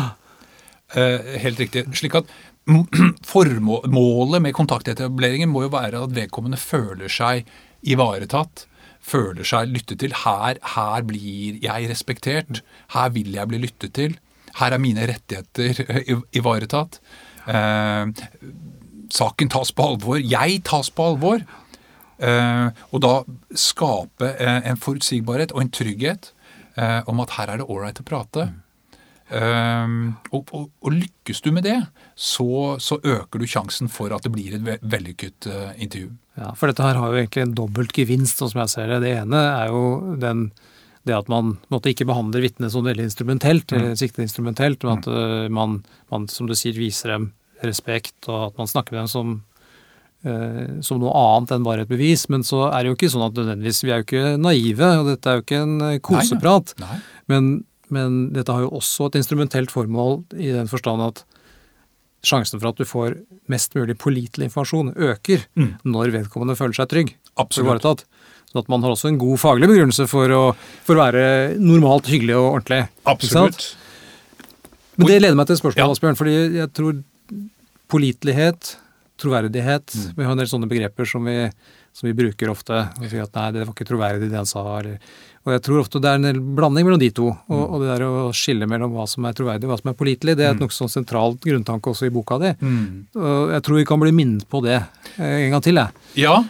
Eh, helt riktig. Slik at Formålet med kontaktetableringen må jo være at vedkommende føler seg ivaretatt. Føler seg lyttet til. Her, her blir jeg respektert. Her vil jeg bli lyttet til. Her er mine rettigheter i- ivaretatt. Eh, saken tas på alvor. Jeg tas på alvor. Eh, og da skape eh, en forutsigbarhet og en trygghet eh, om at her er det ålreit å prate. Um, og, og, og lykkes du med det, så, så øker du sjansen for at det blir et ve vellykket eh, intervju. Ja, For dette her har jo egentlig en dobbelt gevinst, sånn som jeg ser det. Det ene er jo den, det at man måtte ikke behandler vitnet som veldig instrumentelt, eller siktet instrumentelt, men at øh, man, man, som du sier, viser dem respekt, og at man snakker med dem som eh, som noe annet enn bare et bevis. Men så er det jo ikke sånn at nødvendigvis Vi er jo ikke naive, og dette er jo ikke en øh, koseprat. Nei. Men, men dette har jo også et instrumentelt formål i den forstand at sjansen for at du får mest mulig pålitelig informasjon, øker Mm. når vedkommende føler seg trygg. Absolutt. Sånn at man har også en god faglig begrunnelse for å, for å være normalt hyggelig og ordentlig. Absolutt. Men det leder meg til et spørsmål, Ja. Asbjørn. Fordi jeg tror pålitelighet, troverdighet Mm. Vi har en del sånne begreper som vi, som vi bruker ofte. Og sier at nei, det var ikke troverdig det han sa. Eller, og jeg tror ofte det er en del blanding mellom de to. Og, Mm. og det der å skille mellom hva som er troverdig og hva som er pålitelig, det er et nokså sentralt grunntanke også i boka di. Mm. Og jeg tror vi kan bli minnet på det eh, en gang til, jeg. Ja,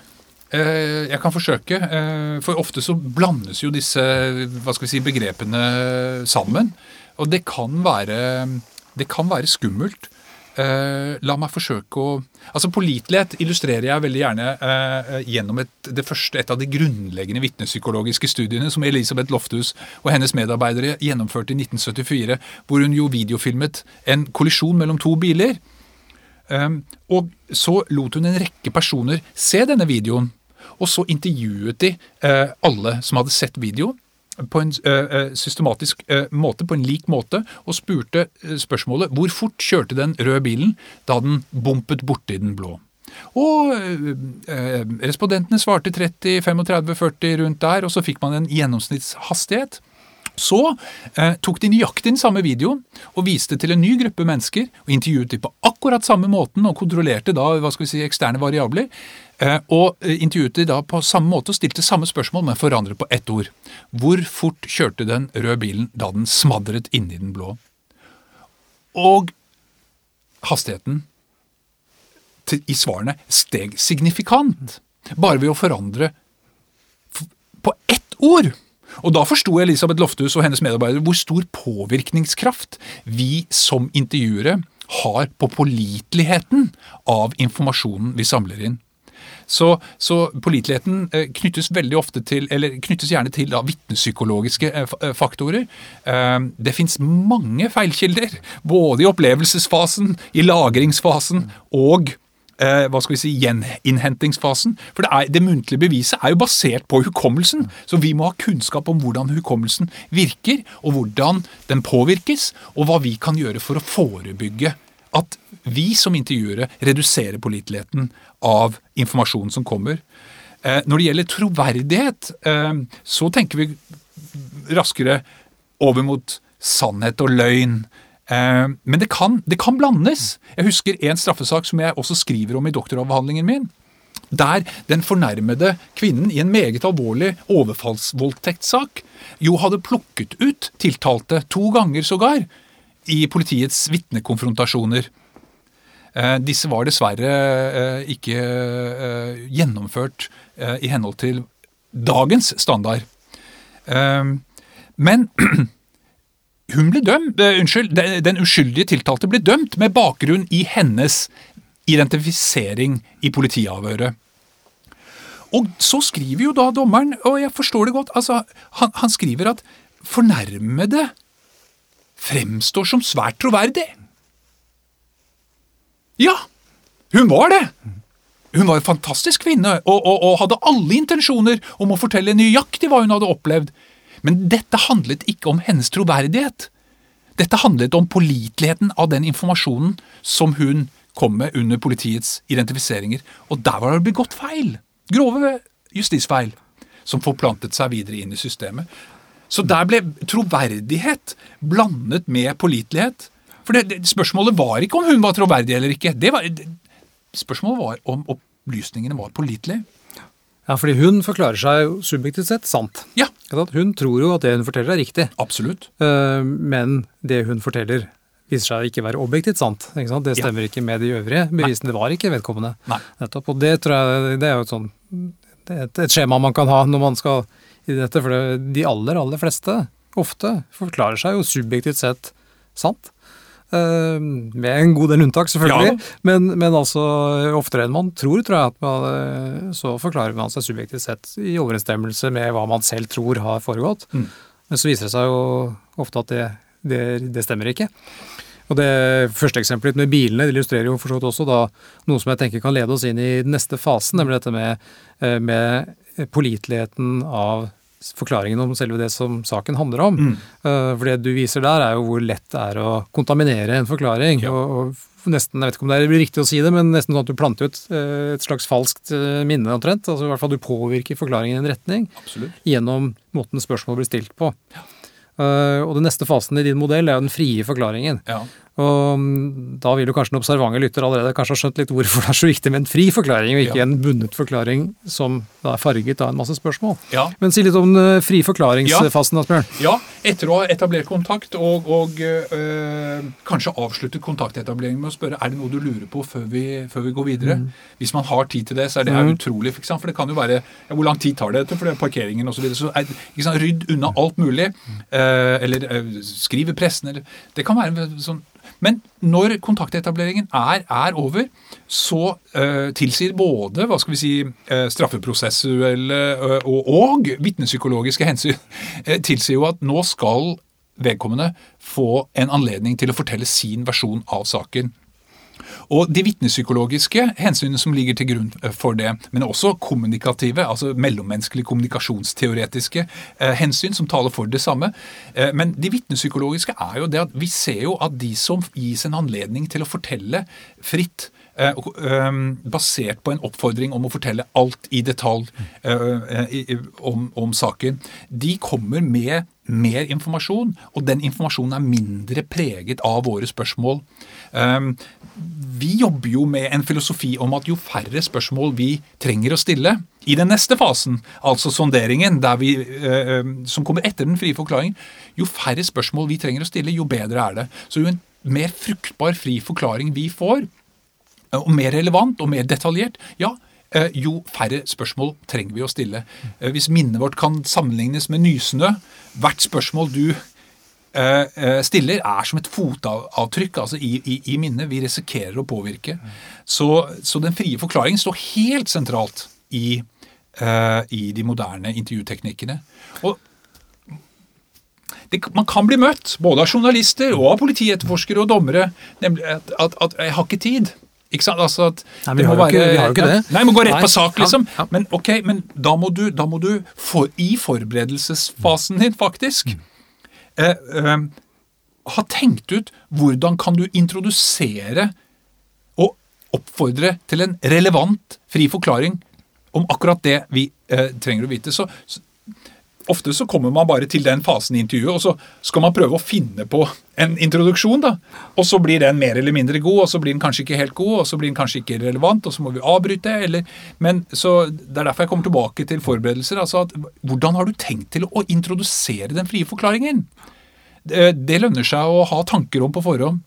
jeg kan forsøke. eh, For ofte så blandes jo disse hva skal vi si, begrepene sammen. Og det kan være, det kan være skummelt. Eh, la meg forsøke å Altså Pålitelighet illustrerer jeg veldig gjerne eh, gjennom et, det første, et av de grunnleggende vitnepsykologiske studiene som Elisabeth Lofthus og hennes medarbeidere gjennomførte i 1974, hvor hun jo videofilmet en kollisjon mellom to biler. Um, og så lot hun en rekke personer se denne videoen, og så intervjuet de eh, alle som hadde sett videoen, på en eh, eh, systematisk måte, på en lik måte, og spurte spørsmålet hvor fort kjørte den røde bilen da den bumpet borti den blå. Og respondentene svarte 30, 35, 40 rundt der, og så fikk man en gjennomsnittshastighet. Så eh, tok de nøyaktig den samme videoen og viste til en ny gruppe mennesker og intervjuet dem på akkurat samme måten og kontrollerte da hva skal vi si, eksterne variabler. Eh, og eh, intervjuet de da på samme måte og stilte samme spørsmål, men forandret på ett ord. Hvor fort kjørte den røde bilen da den smadret inni den blå? Og hastigheten til, i svarene steg signifikant. Bare ved å forandre på ett ord. Og da forsto Elisabeth Lofthus og hennes medarbeidere hvor stor påvirkningskraft vi som intervjuere har på påliteligheten av informasjonen vi samler inn. Så, så påliteligheten eh, knyttes veldig ofte til, eller knyttes gjerne til da, vitnepsykologiske eh, eh, faktorer. Det fins mange feilkilder, både i opplevelsesfasen, i lagringsfasen og eh, hva skal vi si, gjeninnhentingsfasen. For det, er, det muntlige beviset er jo basert på hukommelsen, så vi må ha kunnskap om hvordan hukommelsen virker, og hvordan den påvirkes, og hva vi kan gjøre for å forebygge at vi som intervjuere reduserer påliteligheten av informasjonen som kommer. Eh, Når det gjelder troverdighet, eh, så tenker vi raskere over mot sannhet og løgn. Eh, Men det kan, det kan blandes. Jeg husker en straffesak som jeg også skriver om i doktoravhandlingen min. Der den fornærmede kvinnen i en meget alvorlig overfallsvoldtektssak jo hadde plukket ut tiltalte to ganger sågar i politiets vitnekonfrontasjoner. Eh, Disse var dessverre eh, ikke eh, gjennomført eh, i henhold til dagens standard. Eh, Men hun ble dømt, uh, unnskyld, den uskyldige tiltalte ble dømt med bakgrunn i hennes identifisering i politiavhøret. Og så skriver jo da dommeren, og jeg forstår det godt, altså, han, han skriver at fornærmede fremstår som svært troverdig. Ja, hun var det. Hun var en fantastisk kvinne og, og, og hadde alle intensjoner om å fortelle nøyaktig hva hun hadde opplevd. Men dette handlet ikke om hennes troverdighet. Dette handlet om påliteligheten av den informasjonen som hun kom med under politiets identifiseringer. Og der var det begått feil. Grove justisfeil. Som forplantet seg videre inn i systemet. Så der ble troverdighet blandet med pålitelighet. For det, det, Spørsmålet var ikke om hun var troverdig eller ikke. Var, det, spørsmålet var om opplysningene var pålitelige. Ja, fordi hun forklarer seg subjektivt sett sant. Ja? Hun tror jo at det hun forteller er riktig, absolutt. Eh, men det hun forteller viser seg ikke være objektivt sant. Ikke sant? Det Ja. stemmer ikke med de øvrige bevisene. Det var ikke vedkommende. Nei. Nettopp. Og det tror jeg det er jo et sånn et, et skjema man kan ha når man skal i dette, for det, de aller, aller fleste, ofte, forklarer seg jo subjektivt sett sant. Eh, med en god del unntak, selvfølgelig. Ja. Men, men altså oftere enn man tror, tror jeg, at man, eh, så forklarer man seg subjektivt sett i overensstemmelse med hva man selv tror har foregått. Mm. Men så viser det seg jo ofte at det, det, det stemmer ikke. Og det første eksempelet med bilene det illustrerer jo for så vidt også da noe som jeg tenker kan lede oss inn i den neste fasen, nemlig dette med, eh, med påliteligheten av forklaringen om selve det som saken handler om. Mm. Eh, For det du viser der, er jo hvor lett det er å kontaminere en forklaring. Ja. Og, og nesten, jeg vet ikke om det er riktig å si det, men nesten sånn at du planter ut eh, et slags falskt eh, minne omtrent. Altså i hvert fall du påvirker forklaringen i en retning Absolutt. gjennom måten spørsmålet blir stilt på. Ja. og den neste fasen i din modell er jo den frie forklaringen. Ja. Og mm, da vil jo kanskje den observante lytter allerede kanskje ha skjønt litt hvorfor det er så viktig med en fri forklaring, og ikke Ja. en bundet forklaring som da er farget av en masse spørsmål. Ja. Men si litt om den eh, fri forklaringsfasen, Asbjørn. Ja, etter å ha etablert kontakt og, og øh, kanskje avsluttet kontaktetableringen med å spørre er det noe du lurer på før vi, før vi går videre. Hvis man har tid til det, så er det Mm. utrolig. For, for det kan jo være ja, Hvor lang tid tar det etter for det er parkeringen osv. Så, videre. så er, ikke sant, rydd unna alt mulig. øh, eller øh, skriv i pressen. Eller, det kan være en sånn men når kontaktetableringen er, er over, så øh, tilsier både hva skal vi si, øh, straffeprosessuelle øh, og, og vitnepsykologiske hensyn tilsier jo at nå skal vedkommende få en anledning til å fortelle sin versjon av saken. Og de vitnepsykologiske hensynene som ligger til grunn eh, for det, men også kommunikative, altså mellommenneskelige kommunikasjonsteoretiske eh, hensyn som taler for det samme. Eh, men de vitnepsykologiske er jo det at vi ser jo at de som gis en anledning til å fortelle fritt, eh, og, eh, basert på en oppfordring om å fortelle alt i detalj om, om saken, de kommer med mer informasjon, og den informasjonen er mindre preget av våre spørsmål. Um, vi jobber jo med en filosofi om at jo færre spørsmål vi trenger å stille i den neste fasen, altså sonderingen, der vi, eh, som kommer etter den frie forklaringen, jo færre spørsmål vi trenger å stille, jo bedre er det. Så jo en mer fruktbar fri forklaring vi får, eh, og mer relevant og mer detaljert, ja, eh, jo færre spørsmål trenger vi å stille. Hvis minnet vårt kan sammenlignes med nysnø, hvert spørsmål du eh, stiller, er som et fotavtrykk altså i, i, i minnet vi risikerer å påvirke. Så, så den frie forklaringen står helt sentralt i, eh, i de moderne intervjuteknikkene. Og det, man kan bli møtt, både av journalister og av politietterforskere og dommere, nemlig at, at, at 'jeg har ikke tid'. Ikke sant? Altså at Nei, vi har jo ikke- vi har jo ikke det. Nei, vi må gå rett Nei. på sak, Ja, liksom. ja. Men ok, men da må du, da må du for, i forberedelsesfasen din, faktisk, Mm. Eh, eh, ha tenkt ut hvordan kan du introdusere og oppfordre til en relevant fri forklaring om akkurat det vi eh, trenger å vite. Så Ofte så kommer man bare til den fasen i intervjuet, og så skal man prøve å finne på en introduksjon. da. Og så blir den mer eller mindre god, og så blir den kanskje ikke helt god, og så blir den kanskje ikke relevant, og så må vi avbryte. eller... Men så Det er derfor jeg kommer tilbake til forberedelser. altså at Hvordan har du tenkt til å introdusere den frie forklaringen? Det, det lønner seg å ha tanker om på forhånd.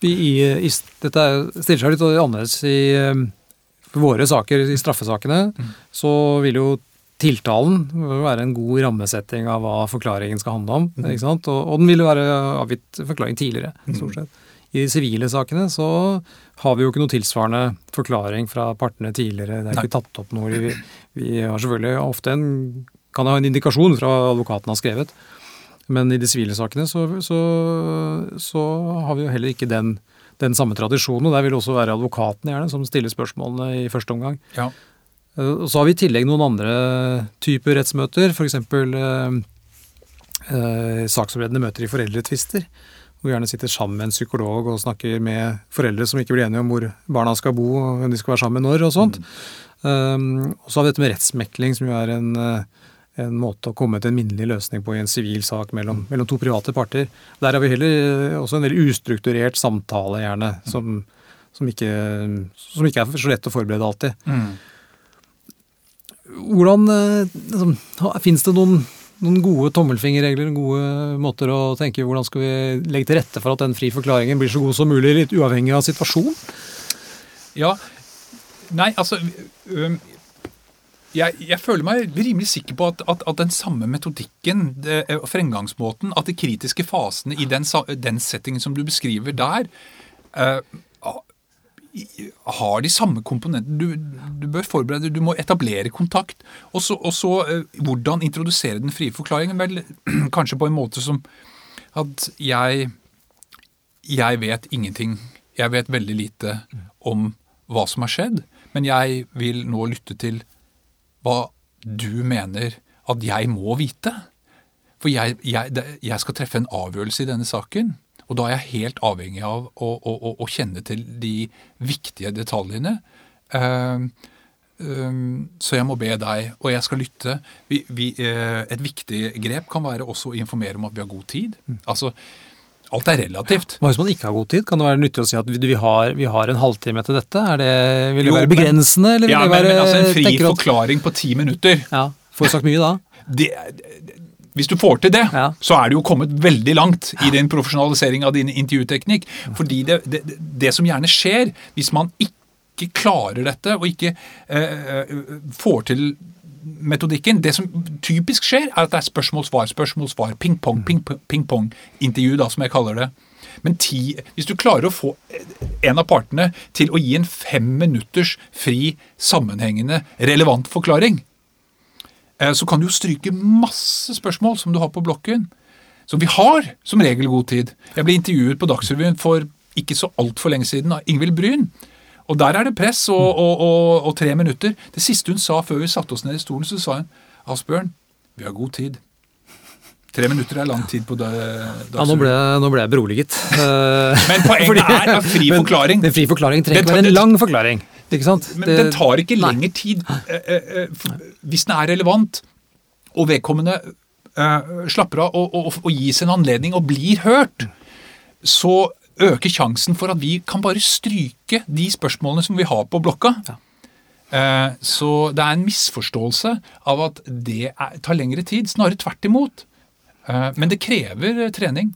Vi, i, i, dette er- stiller seg litt annerledes i eh, våre saker, i straffesakene. Så vil jo tiltalen vil være en god rammesetting av hva forklaringen skal handle om. ikke sant? Og, og den vil jo være avgitt forklaring tidligere, stort sett. I de sivile sakene så har vi jo ikke noe tilsvarende forklaring fra partene tidligere. Det er ikke tatt opp noe. Vi, vi har selvfølgelig ofte en kan ha en indikasjon fra advokaten har skrevet. Men i de sivile sakene så, så, så har vi jo heller ikke den, den samme tradisjonen. og Der vil det også være advokaten gjerne som stiller spørsmålene i første omgang. Ja. Eh, så har vi i tillegg noen andre typer rettsmøter, f.eks. Eh, eh, saksforberedende møter i foreldretvister. Hvor vi gjerne sitter sammen med en psykolog og snakker med foreldre som ikke blir enige om hvor barna skal bo og hvem de skal være sammen med når og sånt. Um, og så har vi dette med rettsmekling, som jo er en, en måte å komme til en minnelig løsning på i en sivil sak mellom, mellom to private parter. Der har vi heller også en veldig ustrukturert samtale, gjerne, som, som, ikke, som ikke er så lett å forberede alltid. Mm. Hvordan eh, liksom, Fins det noen, noen gode tommelfingerregler, gode måter å tenke hvordan skal vi legge til rette for at den fri forklaringen blir så god som mulig, litt uavhengig av situasjonen? Ja, nei, altså øhm, jeg, jeg føler meg rimelig sikker på at, at, at den samme metodikken det, og fremgangsmåten, at de kritiske fasene i den, den settingen som du beskriver der, eh, har de samme komponentene. Du, du bør forberede, du må etablere kontakt. Og så, eh, hvordan introdusere den frie forklaringen. Vel, kanskje på en måte som at jeg jeg vet ingenting. Jeg vet veldig lite om hva som har skjedd, men jeg vil nå lytte til hva du mener at jeg må vite. For jeg, jeg, jeg skal treffe en avgjørelse i denne saken. Og da er jeg helt avhengig av å, å, å, å kjenne til de viktige detaljene. Uh, så jeg må be deg, og jeg skal lytte. Vi, vi, eh, et viktig grep kan være også å informere om at vi har god tid. Altså, alt er relativt. Hva hvis man ikke har god tid? Kan det være nyttig å si at vi, har, vi har, en halvtime til dette? Er det, vil det Jo, være begrensende? Eller vil Ja, det men, være, men altså En fri forklaring på ti minutter Ja, Får du sagt mye da? det, Hvis du får til det, Ja. så er du jo kommet veldig langt i din profesjonalisering av din intervjuteknikk. Fordi det, det, det som gjerne skjer hvis man ikke klarer dette, og ikke eh, eh, får til metodikken Det som typisk skjer, er at det er spørsmål-svar, spørsmål-svar, ping-pong, ping- ping-pong-intervju, da, som jeg kaller det. Men ti, hvis du klarer å få en av partene til å gi en fem minutters fri, sammenhengende, relevant forklaring, så kan du jo stryke masse spørsmål som du har på blokken. Som vi har som regel god tid. Jeg ble intervjuet på Dagsrevyen for ikke så altfor lenge siden av Ingvild Bryn. Og der er det press og, og, og, og tre minutter. Det siste hun sa før vi satte oss ned i stolen, så sa hun Asbjørn, vi har god tid. Tre minutter er lang tid på Dagsrevyen. Ja, nå ble, nå ble jeg beroliget. Eh, Men poenget fordi- er at fri Men forklaring En fri forklaring trenger ikke være en lang forklaring. Ikke sant? Men Det- den tar ikke Nei. lengre tid eh, eh, hvis den er relevant, og vedkommende eh, slapper av og, og, og gis en anledning og blir hørt. Så øker sjansen for at vi kan bare stryke de spørsmålene som vi har på blokka. Eh, Så det er en misforståelse av at det er, tar lengre tid. Snarere tvert imot. Eh, Men det krever eh, trening.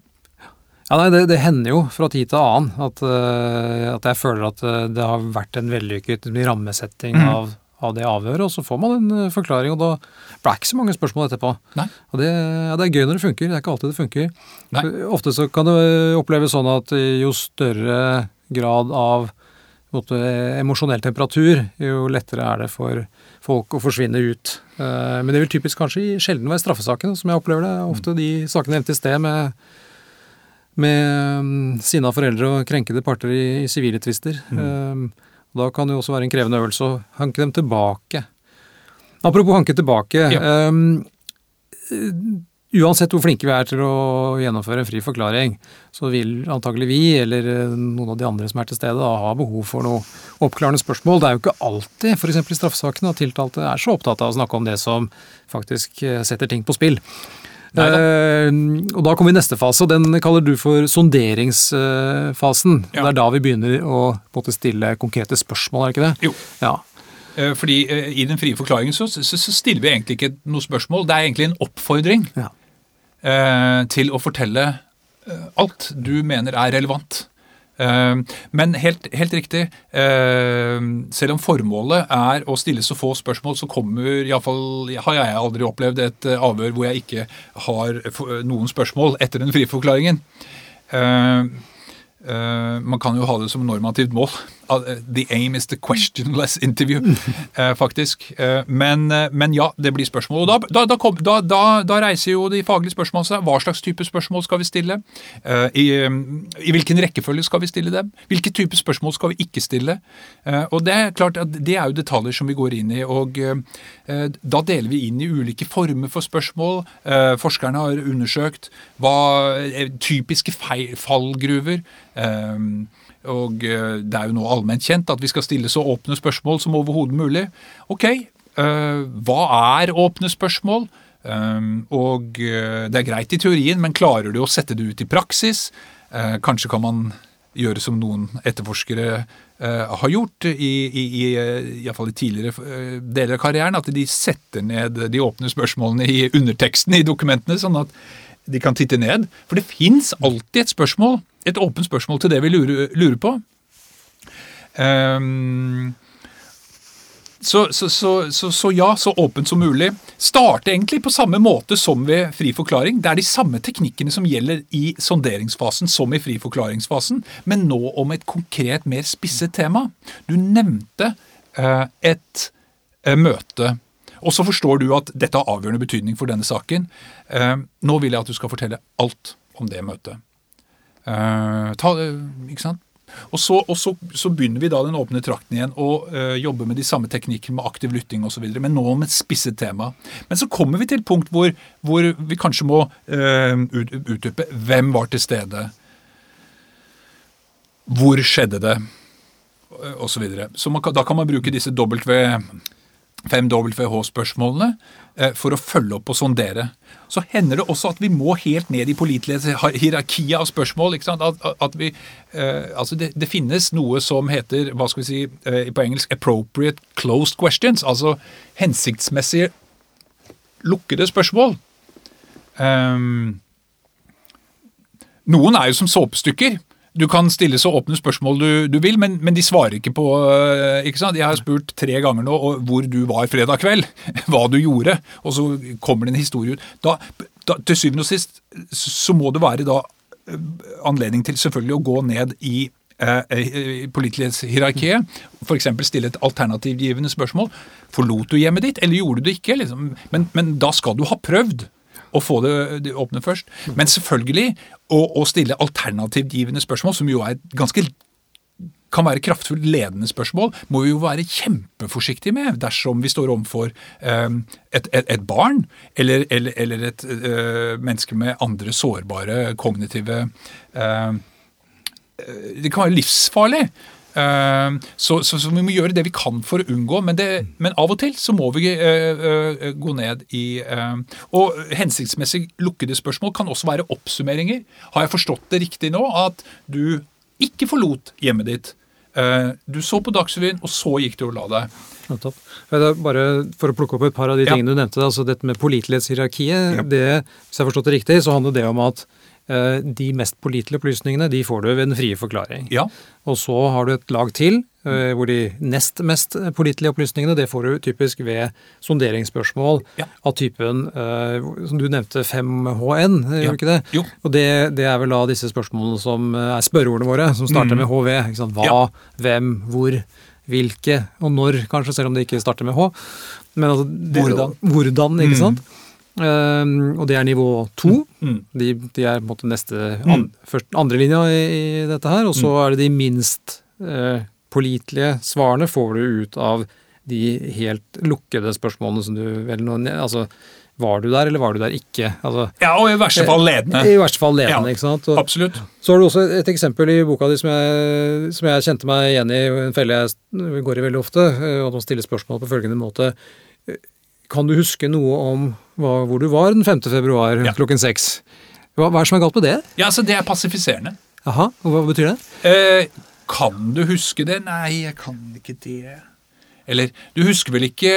Ja, nei, det, det hender jo fra tid til annen at, uh, at jeg føler at eh, det har vært en vellykket rammesetting mm. av, av det avhøret, og så får man en eh, forklaring, og da ble det ikke så mange spørsmål etterpå. Nei. Og det, ja, det er gøy når det funker, det er ikke alltid det funker. Nei. Ofte så kan det oppleves sånn at jo større grad av måte, emosjonell temperatur, jo lettere er det for folk å forsvinne ut. Uh, Men det vil typisk kanskje sjelden være straffesakene, som jeg opplever det. Ofte de sakene nevnte i sted med med um, sinna foreldre og krenkede parter i, i sivile tvister. Um, da kan det jo også være en krevende øvelse å hanke dem tilbake. Apropos hanke tilbake. Um, eh, uansett hvor flinke vi er til å gjennomføre en fri forklaring, så vil antagelig vi, eller eh, noen av de andre som er til stede, da, ha behov for noe oppklarende spørsmål. Det er jo ikke alltid, f.eks. i straffesakene, at tiltalte er så opptatt av å snakke om det som faktisk eh, setter ting på spill. Eh, og da kommer vi i neste fase, og den kaller du for sonderingsfasen. Ja. Det er da vi begynner å måte stille konkrete spørsmål, er det ikke det? Jo. Ja. Eh, Fordi eh, I den frie forklaringen så, så, så stiller vi egentlig ikke noe spørsmål. Det er egentlig en oppfordring Ja. eh, til å fortelle eh, alt du mener er relevant. Eh, men helt, helt riktig, eh, selv om formålet er å stille så få spørsmål, så kommer iallfall har jeg aldri opplevd et eh, avhør hvor jeg ikke har noen spørsmål etter den frie forklaringen. Eh, Eh, man kan jo ha det som normativt mål. Uh, The aim is the questionless interview, eh, faktisk. Eh, men, eh, men ja, det blir spørsmål. Og da, da, kom, da, da, reiser jo de faglige spørsmålene seg. Hva slags type spørsmål skal vi stille? Eh, i, eh, I hvilken rekkefølge skal vi stille dem? Hvilke type spørsmål skal vi ikke stille? Eh, og det er klart at det er jo detaljer som vi går inn i. og eh, eh, Da deler vi inn i ulike former for spørsmål. Eh, forskerne har undersøkt hva eh, typiske feil, fallgruver Um, og uh, det er jo nå allment kjent at vi skal stille så åpne spørsmål som overhodet mulig. Ok, uh, hva er åpne spørsmål? Um, og det er greit i teorien, men klarer du å sette det ut i praksis? Kanskje kan man gjøre som noen etterforskere har gjort, i, i, i, i, tidligere deler av karrieren, at de setter ned de åpne spørsmålene i underteksten i dokumentene, sånn at de kan titte ned. For det fins alltid et spørsmål, et åpent spørsmål til det vi lurer, lurer på. Um, så, så, så, så, ja, så åpent som mulig. Starte egentlig på samme måte som ved fri forklaring. Det er de samme teknikkene som gjelder i sonderingsfasen som i fri forklaringsfasen, men nå om et konkret, mer spisset tema. Du nevnte uh, et uh, møte og så forstår du at dette har avgjørende betydning for denne saken. Eh, nå vil jeg at du skal fortelle alt om det møtet. Eh, ta, ikke sant? Og, så, og så, så begynner vi da den åpne trakten igjen og øh, jobber med de samme teknikkene med aktiv lytting osv., men nå med et spisset tema. Men så kommer vi til et punkt hvor, hvor vi kanskje må øh, ut- utdype hvem var til stede. Hvor skjedde det? Og så videre. Så man da kan man bruke disse W, fem WH-spørsmålene eh, for å følge opp og sondere. Så hender det også at vi må helt ned i pålitelighetshierarkiet av spørsmål. at- at vi, eh, altså det, det finnes noe som heter hva skal vi si, eh, på engelsk 'appropriate closed questions'. Altså hensiktsmessige lukkede spørsmål. Um, noen er jo som såpestykker. Du kan stille så åpne spørsmål du, du vil, men, men de svarer ikke på øh, ikke sant? Jeg har spurt tre ganger nå hvor du var fredag kveld, hva du gjorde, og så kommer det en historie ut. Da, da, til syvende og sist så må det være da øh, anledning til selvfølgelig å gå ned i eh, eh, pålitelighetshierarkiet. F.eks. stille et alternativgivende spørsmål. Forlot du hjemmet ditt, eller gjorde du det ikke? Liksom? Men, men da skal du ha prøvd å få det, det åpne først. Men selvfølgelig å, å stille alternativgivende spørsmål, som jo er et ganske kan være kraftfullt ledende spørsmål, må vi jo være kjempeforsiktige med dersom vi står overfor eh, et, et, et barn eller, eller, eller et et menneske med andre sårbare kognitive eh, Det kan være livsfarlig. Eh, så, så, så vi må gjøre det vi kan for å unngå, men, det, men av og til så må vi eh, eh, gå ned i eh, Og hensiktsmessig lukkede spørsmål kan også være oppsummeringer. Har jeg forstått det riktig nå? At du ikke forlot hjemmet ditt. Eh, du så på Dagsrevyen, og så gikk du og la deg. Ja, Bare for å plukke opp et par av de Ja. tingene du nevnte, altså dette med pålitelighetshierarkiet, Ja. det, hvis jeg har forstått det riktig, så handler det om at de mest pålitelige opplysningene de får du ved den frie forklaring. Ja. Og så har du et lag til, eh, hvor de nest mest pålitelige opplysningene det får du typisk ved sonderingsspørsmål Ja. av typen eh, som du nevnte 5HN, Ja. gjør du ikke det? Jo. Og det, det er vel da disse spørsmålene som eh, er spørreordene våre, som starter med HV. Hva, Mm. Ja. hvem, hvor, hvilke, og når, kanskje, selv om det ikke starter med H. Men altså, Hvordan. Hvordan, ikke sant? Um, og det er nivå to. Mm. De, de er på en måte neste an, først, andre linja i, i dette her. Og så Mm. er det de minst eh, pålitelige svarene får du ut av de helt lukkede spørsmålene som du vel Altså, var du der, eller var du der ikke? Altså, ja, og i verste fall ledende. I verste fall ledende, Ja, ikke sant? Og, Absolutt. så har du også et eksempel i boka di som jeg, som jeg kjente meg igjen i, en felle jeg går i veldig ofte, eh, og de stiller spørsmål på følgende måte. Eh, Kan du huske noe om hvor du var den 5. februar Ja. klokken seks? Hva, hva er det som er galt med det? Ja, altså Det er passifiserende. Aha, og hva betyr det? Eh, kan du huske det? Nei, jeg kan ikke det. Eller du husker vel ikke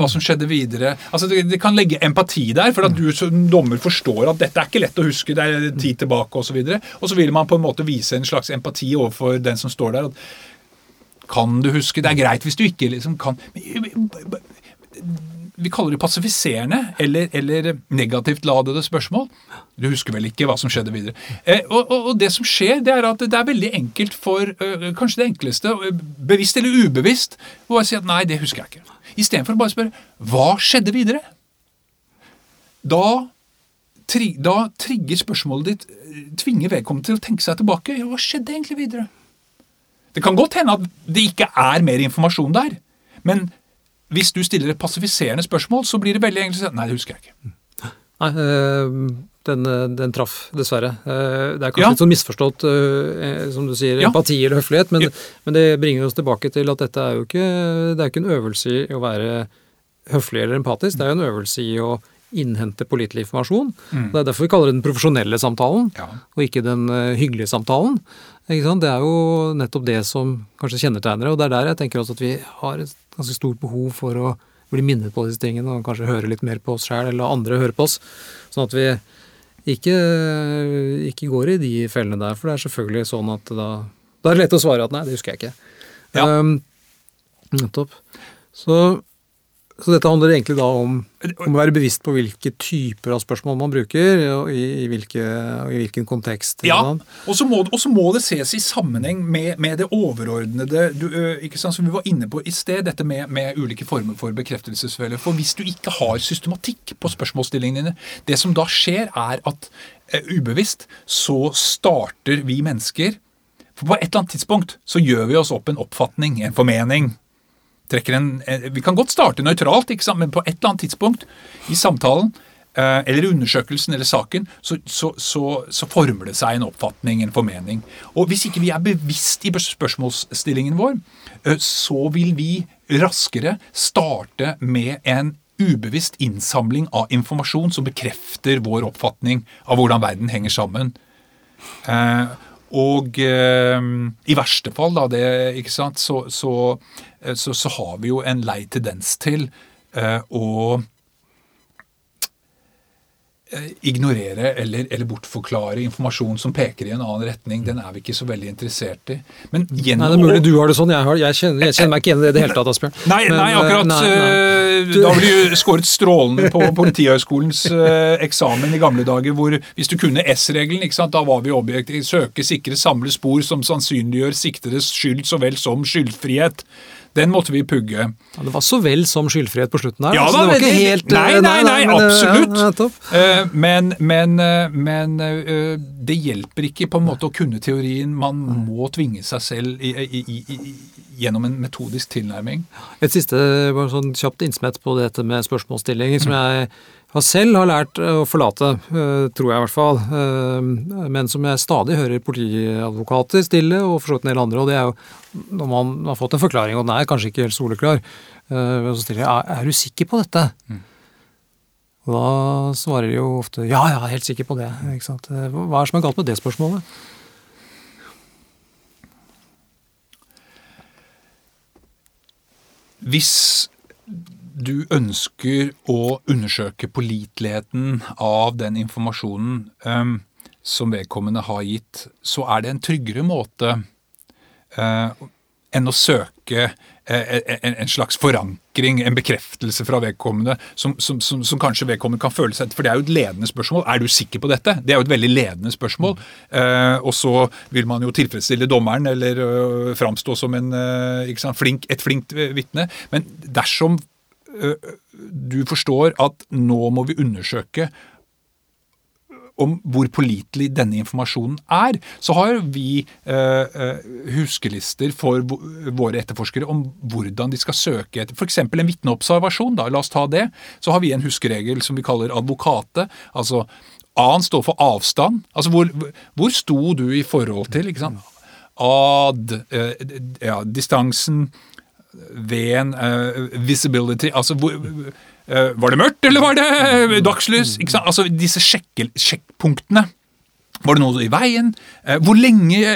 hva som skjedde videre? Altså, Det, det kan legge empati der, for at du som dommer forstår at dette er ikke lett å huske, det er tid tilbake. Og, så og så vil man på en måte vise en slags empati overfor den som står der. at Kan du huske? Det er greit hvis du ikke liksom kan vi kaller det passifiserende eller, eller negativt ladede spørsmål. Du husker vel ikke hva som skjedde videre. Eh, og, og, og det som skjer, det er at det er veldig enkelt for øh, kanskje det enkleste, øh, bevisst eller ubevisst, å si at nei, det husker jeg ikke. Istedenfor å bare spørre hva skjedde videre? Da, tri, da trigger spørsmålet ditt øh, tvinger vedkommende til å tenke seg tilbake. Ja, hva skjedde egentlig videre? Det kan godt hende at det ikke er mer informasjon der. Men hvis du stiller et passifiserende spørsmål, så blir det veldig enkelt å si nei, det husker jeg ikke. Nei, eh, den, eh, den traff, dessverre. Eh, Det er kanskje Ja. litt sånn misforstått, som du sier, Ja. empati eller høflighet, men, Ja. men det bringer oss tilbake til at dette er jo ikke, det er ikke en øvelse i å være høflig eller empatisk, det er jo en øvelse i å innhente pålitelig informasjon. Mm. Det er derfor vi kaller det den profesjonelle samtalen, og ikke den hyggelige samtalen. Det er jo nettopp det som kanskje kjennetegner det, og det er der jeg tenker også at vi har et ganske stort behov for å bli minnet på disse tingene, og kanskje høre litt mer på oss sjøl, eller andre høre på oss. Sånn at vi ikke, ikke går i de fellene der, for det er selvfølgelig sånn at da, da er det lett å svare at nei, det husker jeg ikke. Ja. Um, nettopp. Så, så dette handler egentlig da om, om å være bevisst på hvilke typer av spørsmål man bruker, og i, i, hvilke, og i hvilken kontekst. Ja, og så må, må det ses i sammenheng med, med det overordnede du, ikke sant, som vi var inne på i sted, dette med, med ulike former for bekreftelsesfølge. For hvis du ikke har systematikk på spørsmålsstillingene dine, det som da skjer, er at ubevisst så starter vi mennesker For på et eller annet tidspunkt så gjør vi oss opp en oppfatning, en formening. Trekker en, en, vi kan godt starte nøytralt, men på et eller annet tidspunkt i samtalen eh, eller undersøkelsen eller saken, så, så, så, så, former det seg en oppfatning, en formening. Og hvis ikke vi er bevisst i spørsmålsstillingen vår, eh, så vil vi raskere starte med en ubevisst innsamling av informasjon som bekrefter vår oppfatning av hvordan verden henger sammen. Og eh, i verste fall, da, det, ikke sant, så, så, eh, så, så, har vi jo en lei tendens til eh, å ignorere eller, eller, bortforklare informasjon som peker i en annen retning, den er vi ikke så veldig interessert i. Men gjennom, nei, det er mulig du har det sånn. Jeg, har, jeg, kjenner, jeg kjenner, meg ikke igjen i det i det hele tatt, Asbjørn. Nei, Men, nei akkurat. Nei, nei. Eh, da blir du skåret strålende på Politihøgskolens eksamen i gamle dager, hvor hvis du kunne S-regelen, da var vi objektive. Søke, sikre, samle spor som sannsynliggjør siktedes skyld så vel som skyldfrihet. Den måtte vi pugge. Ja, det var så vel som skyldfrihet på slutten her. Ja, altså, det var ikke helt Nei, nei, nei, nei men, absolutt. Ja, uh, men, men, men det hjelper ikke på en måte å kunne teorien. Man må tvinge seg selv i, i, i, gjennom en metodisk tilnærming. Et siste bare sånn kjapt innsmett på dette med spørsmålsstillinger, som jeg har selv har lært å forlate, tror jeg i hvert fall, men som jeg stadig hører politiadvokater stille, og for så vidt en del andre. og det er jo når man har fått en forklaring, og den er kanskje ikke helt soleklar, eh, så stiller jeg er du sikker på dette. Mm. Og da svarer de jo ofte ja, er helt sikker på det. Ikke sant? Eh, hva er det som er galt med det spørsmålet? Hvis du ønsker å undersøke påliteligheten av den informasjonen um, som vedkommende har gitt, så er det en tryggere måte uh, enn å søke eh, en slags forankring, en bekreftelse fra vedkommende, som, som, som, som, kanskje vedkommende kan føle seg For det er jo et ledende spørsmål. Er du sikker på dette? Det er jo et veldig ledende spørsmål. Uh, og så vil man jo tilfredsstille dommeren eller uh, framstå som en, uh, sant, flink, et flinkt vitne. Men dersom du forstår at nå må vi undersøke om hvor pålitelig denne informasjonen er, så har vi eh, huskelister for våre etterforskere om hvordan de skal søke etter f.eks. en vitneobservasjon. La oss ta det. Så har vi en huskeregel som vi kaller advokate. altså A-en står for avstand. Altså hvor, hvor sto du i forhold til? ikke sant? Ad, eh, ja, distansen, V-en, uh, visibility Altså hvor uh, var det mørkt, eller var det dagslys? Altså Disse sjekkpunktene. Var det noe i veien? Eh, hvor lenge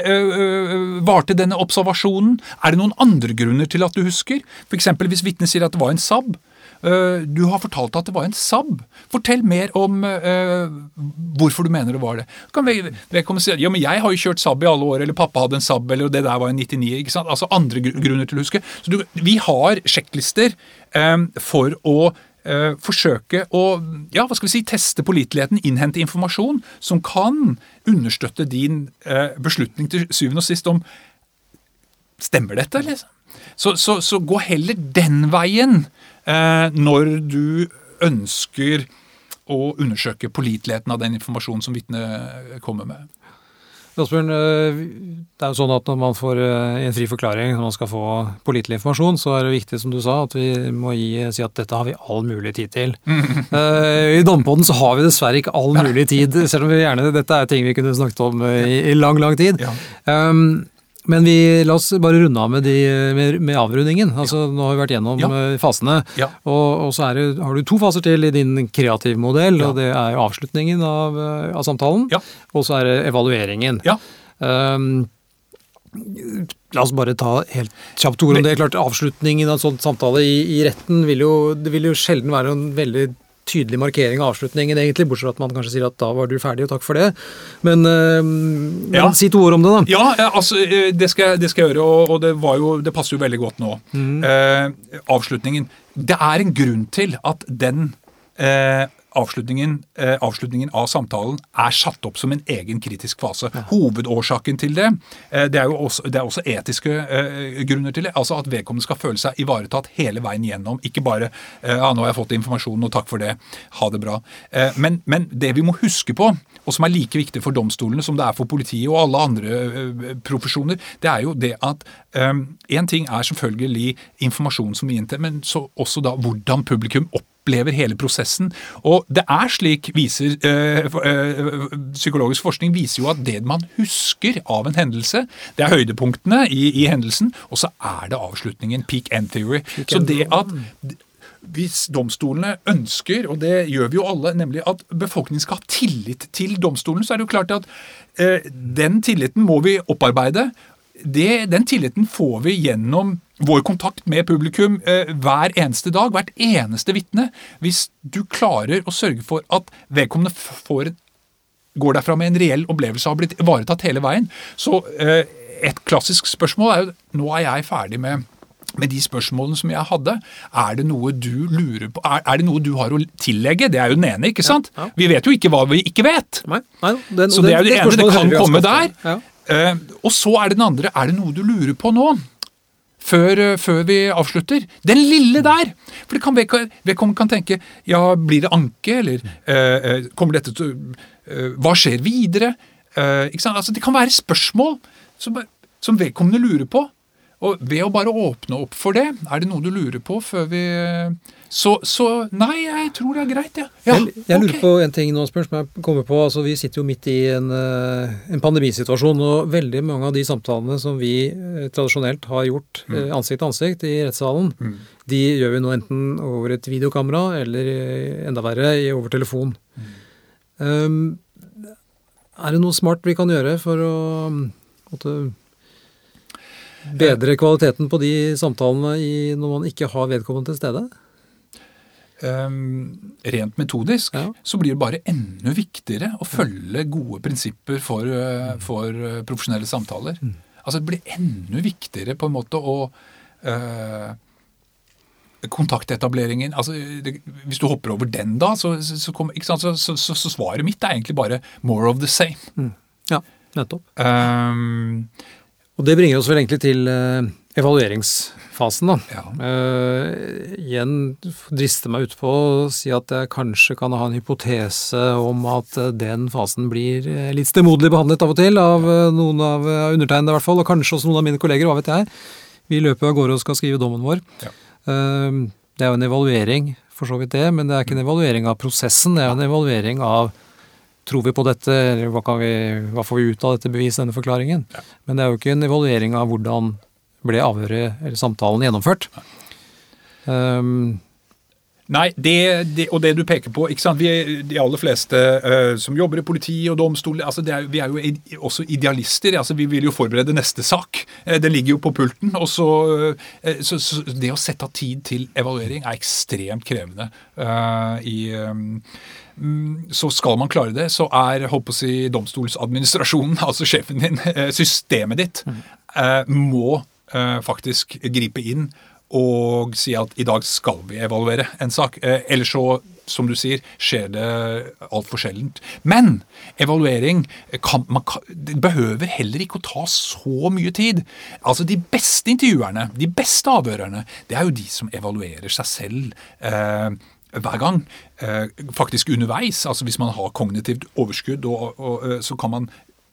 varte denne observasjonen? Er det noen andre grunner til at du husker? F.eks. hvis vitnet sier at det var en SAB. Uh, du har fortalt at det var en SAB. Fortell mer om uh, hvorfor du mener det var det. Kan kan si, ja, men Jeg har jo kjørt SAB i alle år, eller pappa hadde en SAB, eller det der var en 99. ikke sant? Altså andre grunner til å huske. Så du, Vi har sjekklister um, for å eh, forsøke å ja, hva skal vi si, teste påliteligheten, innhente informasjon som kan understøtte din eh, beslutning til syvende og sist om Stemmer dette, liksom? Så, så, så gå heller den veien eh, når du ønsker å undersøke påliteligheten av den informasjonen som vitnet kommer med. Asbjørn, eh, det er jo sånn at når man får eh, en fri forklaring, når man skal få pålitelig informasjon, så er det viktig, som du sa, at vi må gi, si at dette har vi all mulig tid til. I Dompodden så har vi dessverre ikke all mulig tid, selv om vi gjerne Dette er ting vi kunne snakket om i, i lang, lang tid. Ja. Um, men vi, la oss bare runde av med, de, med, med avrundingen. Altså, ja. Nå har vi vært gjennom ja. Eh, fasene. Ja. Og, og, så det, har du to faser til i din kreative modell. og Det er avslutningen av, eh, av samtalen, og så er det evalueringen. Um, La oss bare ta helt kjapt ord om det. Klart, Avslutningen av en sånn samtale i, i retten vil jo, det vil jo sjelden være en veldig tydelig markering av avslutningen, egentlig, bortsett fra at man kanskje sier at da var du ferdig, og takk for det. Men, øh, men ja. si to ord om det, da. Ja, altså, eh, det skal, det skal jeg gjøre, og, og det, jo, det, passer jo veldig godt nå. Mm. Eh, avslutningen. Det er en grunn til at den eh, avslutningen, eh, avslutningen av samtalen er satt opp som en egen kritisk fase. Hovedårsaken til det, eh, det er jo også, det er også etiske eh, grunner til det. Altså at vedkommende skal føle seg ivaretatt hele veien gjennom. Ikke bare eh, ja, 'nå har jeg fått informasjonen, og takk for det, ha det bra'. Eh, men, men det vi må huske på, og som er like viktig for domstolene som det er for politiet og alle andre eh, profesjoner, det er jo det at Én ting er selvfølgelig informasjon som vi inntar, men så også da hvordan publikum opplever hele prosessen. Og det er slik, viser øh, øh, Psykologisk forskning viser jo at det man husker av en hendelse, det er høydepunktene i, i hendelsen, og så er det avslutningen. Peak end theory. så det at hvis domstolene ønsker, og det gjør vi jo alle, nemlig at befolkningen skal ha tillit til domstolen, så er det jo klart at eh, den tilliten må vi opparbeide. Det, den tilliten får vi gjennom vår kontakt med publikum eh, hver eneste dag, hvert eneste vitne. Hvis du klarer å sørge for at vedkommende får, går derfra med en reell opplevelse av å ha blitt ivaretatt hele veien. Så eh, et klassisk spørsmål er jo nå er jeg ferdig med med de spørsmålene som jeg hadde, er det noe du lurer på, er, er det noe du har å tillegge? Det er jo den ene, ikke sant? Ja, ja. Vi vet jo ikke hva vi ikke vet. Nei, nei, den, Så det er jo det ene, det kan komme der. Ja. Eh, og så er det den andre, er det noe du lurer på nå? Før, eh, før vi avslutter. Den lille der! For det kan vedkommende kan tenke ja, blir det anke, eller eh, eh, kommer dette til eh, Hva skjer videre? Eh? Altså, det kan være spørsmål som, som vedkommende lurer på. Og ved å bare åpne opp for det, er det noe du lurer på før vi Så, så nei, jeg tror det er greit, ja. ja jeg, jeg lurer okay. på en ting nå, Asbjørn, som jeg kommer på. altså Vi sitter jo midt i en, eh, en pandemisituasjon, og veldig mange av de samtalene som vi eh, tradisjonelt har gjort Mm. eh, ansikt til ansikt i rettssalen, de gjør vi nå enten over et videokamera eller enda verre over telefon. Mm. Um, er det noe smart vi kan gjøre for å måtte, bedre kvaliteten på de samtalene i, når man ikke har vedkommende til stede? Um, rent metodisk Ja. så blir det bare enda viktigere å følge gode prinsipper for, uh, for uh, profesjonelle samtaler. Altså Det blir enda viktigere på en måte å uh, Kontaktetableringen altså det, Hvis du hopper over den, da, så, så, ikke sant, så, så, svaret mitt er egentlig bare 'more of the same'. Ja, nettopp. Um, Og det bringer oss vel egentlig til eh, evalueringsfasen, da. ja. Uh, igjen driste meg utpå å si at jeg kanskje kan ha en hypotese om at eh, den fasen blir litt stemoderlig behandlet av og til, av noen av undertegnede i hvert fall, og kanskje også noen av mine kolleger, hva vet jeg. Vi løper av gårde og skal skrive dommen vår. Ja. Uh, det er jo en evaluering, for så vidt det, men det er ikke en evaluering av prosessen, det er en evaluering av Tror vi på dette, eller hva, kan vi, hva får vi ut av dette beviset, denne forklaringen? Men det er jo ikke en evaluering av hvordan ble avhøret eller samtalen gjennomført. Um, Nei, det, det, og det du peker på ikke sant? Vi, De aller fleste uh, som jobber i politi og domstol, altså det er, Vi er jo id- også idealister. altså Vi vil jo forberede neste sak. Uh, det ligger jo på pulten. og så, uh, så, så Det å sette av tid til evaluering er ekstremt krevende. i, mm, så skal man klare det, så er holdt på å si, domstolsadministrasjonen, altså sjefen din, eh, systemet ditt, eh, må eh, faktisk gripe inn og si at i dag skal vi evaluere en sak. Eller så, som du sier, skjer det altfor sjeldent. Men evaluering kan, man kan, det behøver heller ikke å ta så mye tid. Altså De beste intervjuerne, de beste avhørerne, det er jo de som evaluerer seg selv. Eh, hver gang. Eh, faktisk underveis. altså Hvis man har kognitivt overskudd, og, og, eh, så kan man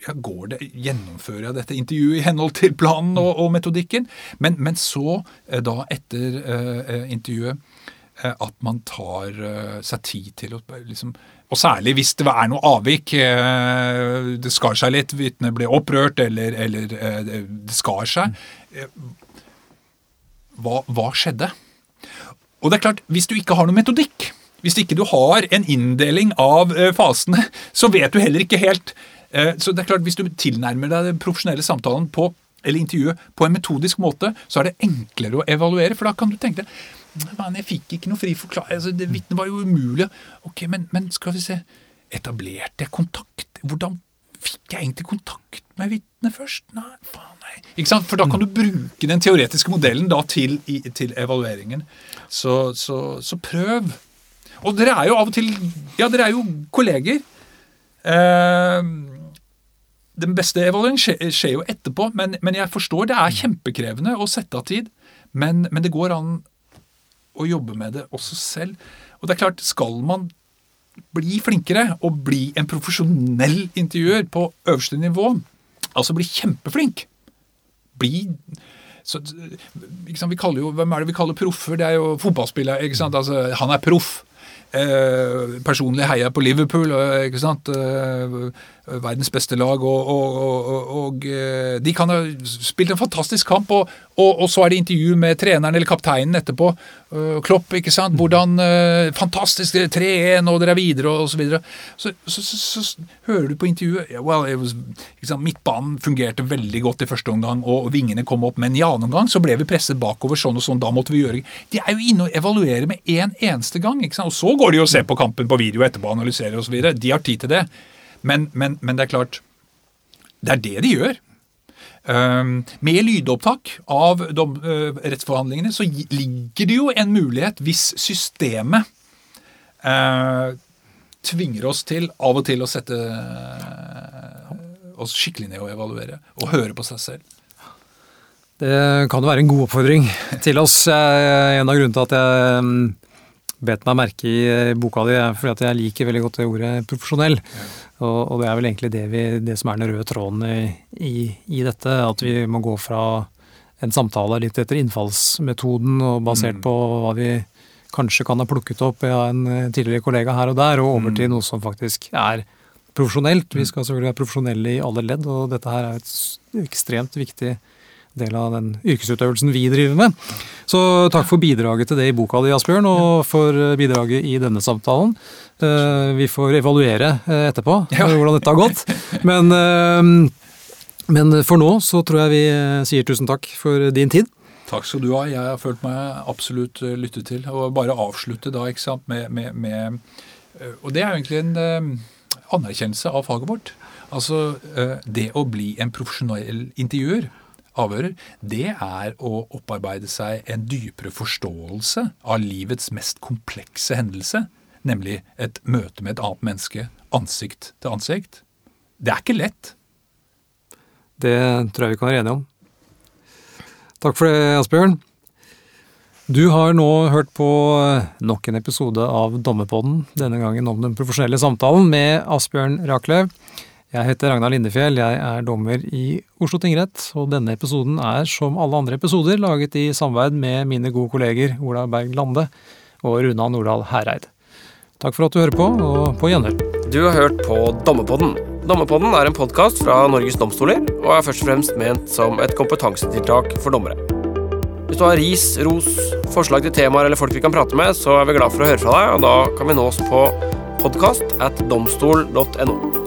ja, går det, Gjennomfører jeg dette intervjuet i henhold til planen og, og metodikken? Men, men så, eh, da etter eh, intervjuet, at man tar seg tid til å liksom Og særlig hvis det er noe avvik. eh, det skar seg litt, vitnet ble opprørt, eller, eller eh, det skar seg. Hva, hva skjedde? Og det er klart, hvis du ikke har noen metodikk, hvis ikke du har en inndeling av eh, fasene, så vet du heller ikke helt. Eh, så det er klart, hvis du tilnærmer deg den profesjonelle samtalen på, eller intervjuet på en metodisk måte, så er det enklere å evaluere, for da kan du tenke deg men jeg fikk ikke noe fri forklaring. Altså, Vitnet var jo umulig. Ok, men, men skal vi se. Etablerte jeg kontakt? Hvordan fikk jeg egentlig kontakt med vitnet først? Nei, faen nei. Ikke sant? For da kan du bruke den teoretiske modellen da til, i, til evalueringen. Så, så, så prøv. Og dere er jo av og til Ja, dere er jo kolleger. Eh, den beste evalueringen skjer, skjer jo etterpå, men, men jeg forstår det er kjempekrevende å sette av tid. Men, men det går an å jobbe med det også selv. Og det er klart, skal man bli flinkere og bli en profesjonell intervjuer på øverste nivå, altså bli kjempeflink Bli så, sant, vi kaller jo, Hvem er det vi kaller proffer? Det er jo fotballspillere. ikke sant, altså, Han er proff. Eh, personlig heier jeg på Liverpool. ikke sant, eh, verdens beste lag. Og, og, og, og, eh, de kan ha spilt en fantastisk kamp, og, så er det intervju med treneren eller kapteinen etterpå. Uh, Klopp, ikke sant. Hvordan uh, Fantastisk, 3-1, og dere er videre, og så videre. Så, så, så, så, hører du på intervjuet well, was, Midtbanen fungerte veldig godt i første omgang, og vingene kom opp, men i annen omgang så ble vi presset bakover sånn og sånn, da måtte vi gjøre De er jo inne og evaluerer med én en eneste gang, ikke sant. Og så går de og ser på kampen på video etterpå, analyserer osv. De har tid til det. Men, men, men, det er klart Det er det de gjør. Um, med lydopptak av dom, uh, rettsforhandlingene så ligger det jo en mulighet, hvis systemet uh, tvinger oss til av og til å sette uh, oss skikkelig ned og evaluere, og høre på seg selv. Det kan jo være en god oppfordring til oss. En av grunnene til at jeg um, bet meg merke i eh, boka di, fordi at jeg liker veldig godt det ordet profesjonell. Og, og, det er vel egentlig det, vi, det som er den røde tråden i, i, i, dette. At vi må gå fra en samtale litt etter innfallsmetoden og basert mm. på hva vi kanskje kan ha plukket opp av en eh, tidligere kollega her og der, og over mm. til noe som faktisk er profesjonelt. Vi mm. skal selvfølgelig være profesjonelle i alle ledd, og dette her er et ekstremt viktig del av den yrkesutøvelsen vi driver med. Så takk for bidraget til det i boka di, Asbjørn, og for bidraget i denne samtalen. Eh, vi får evaluere eh, etterpå hvordan dette har gått. Men, eh, men for nå så tror jeg vi sier tusen takk for din tid. Takk skal du ha. Jeg har følt meg absolutt lyttet til. Og bare avslutte da ikke sant, med, med, med Og det er jo egentlig en anerkjennelse av faget vårt. Altså det å bli en profesjonell intervjuer avhører, det er å opparbeide seg en dypere forståelse av livets mest komplekse hendelse, nemlig et møte med et annet menneske ansikt til ansikt. Det er ikke lett. Det tror jeg vi kan være enige om. Takk for det, Asbjørn. Du har nå hørt på nok en episode av Dommerpodden, denne gangen om den profesjonelle samtalen med Asbjørn Rachlew. Jeg heter Ragnar Lindefjell, jeg er dommer i Oslo tingrett, og denne episoden er som alle andre episoder laget i samarbeid med mine gode kolleger Ola Berg Lande og Runa Nordahl Hereid. Takk for at du hører på, og på gjenhør. Du har hørt på Dommepodden. Dommepodden er en podkast fra Norges domstoler, og er først og fremst ment som et kompetansetiltak for dommere. Hvis du har ris, ros, forslag til temaer eller folk vi kan prate med, så er vi glad for å høre fra deg, og da kan vi nås på podkast at domstol.no.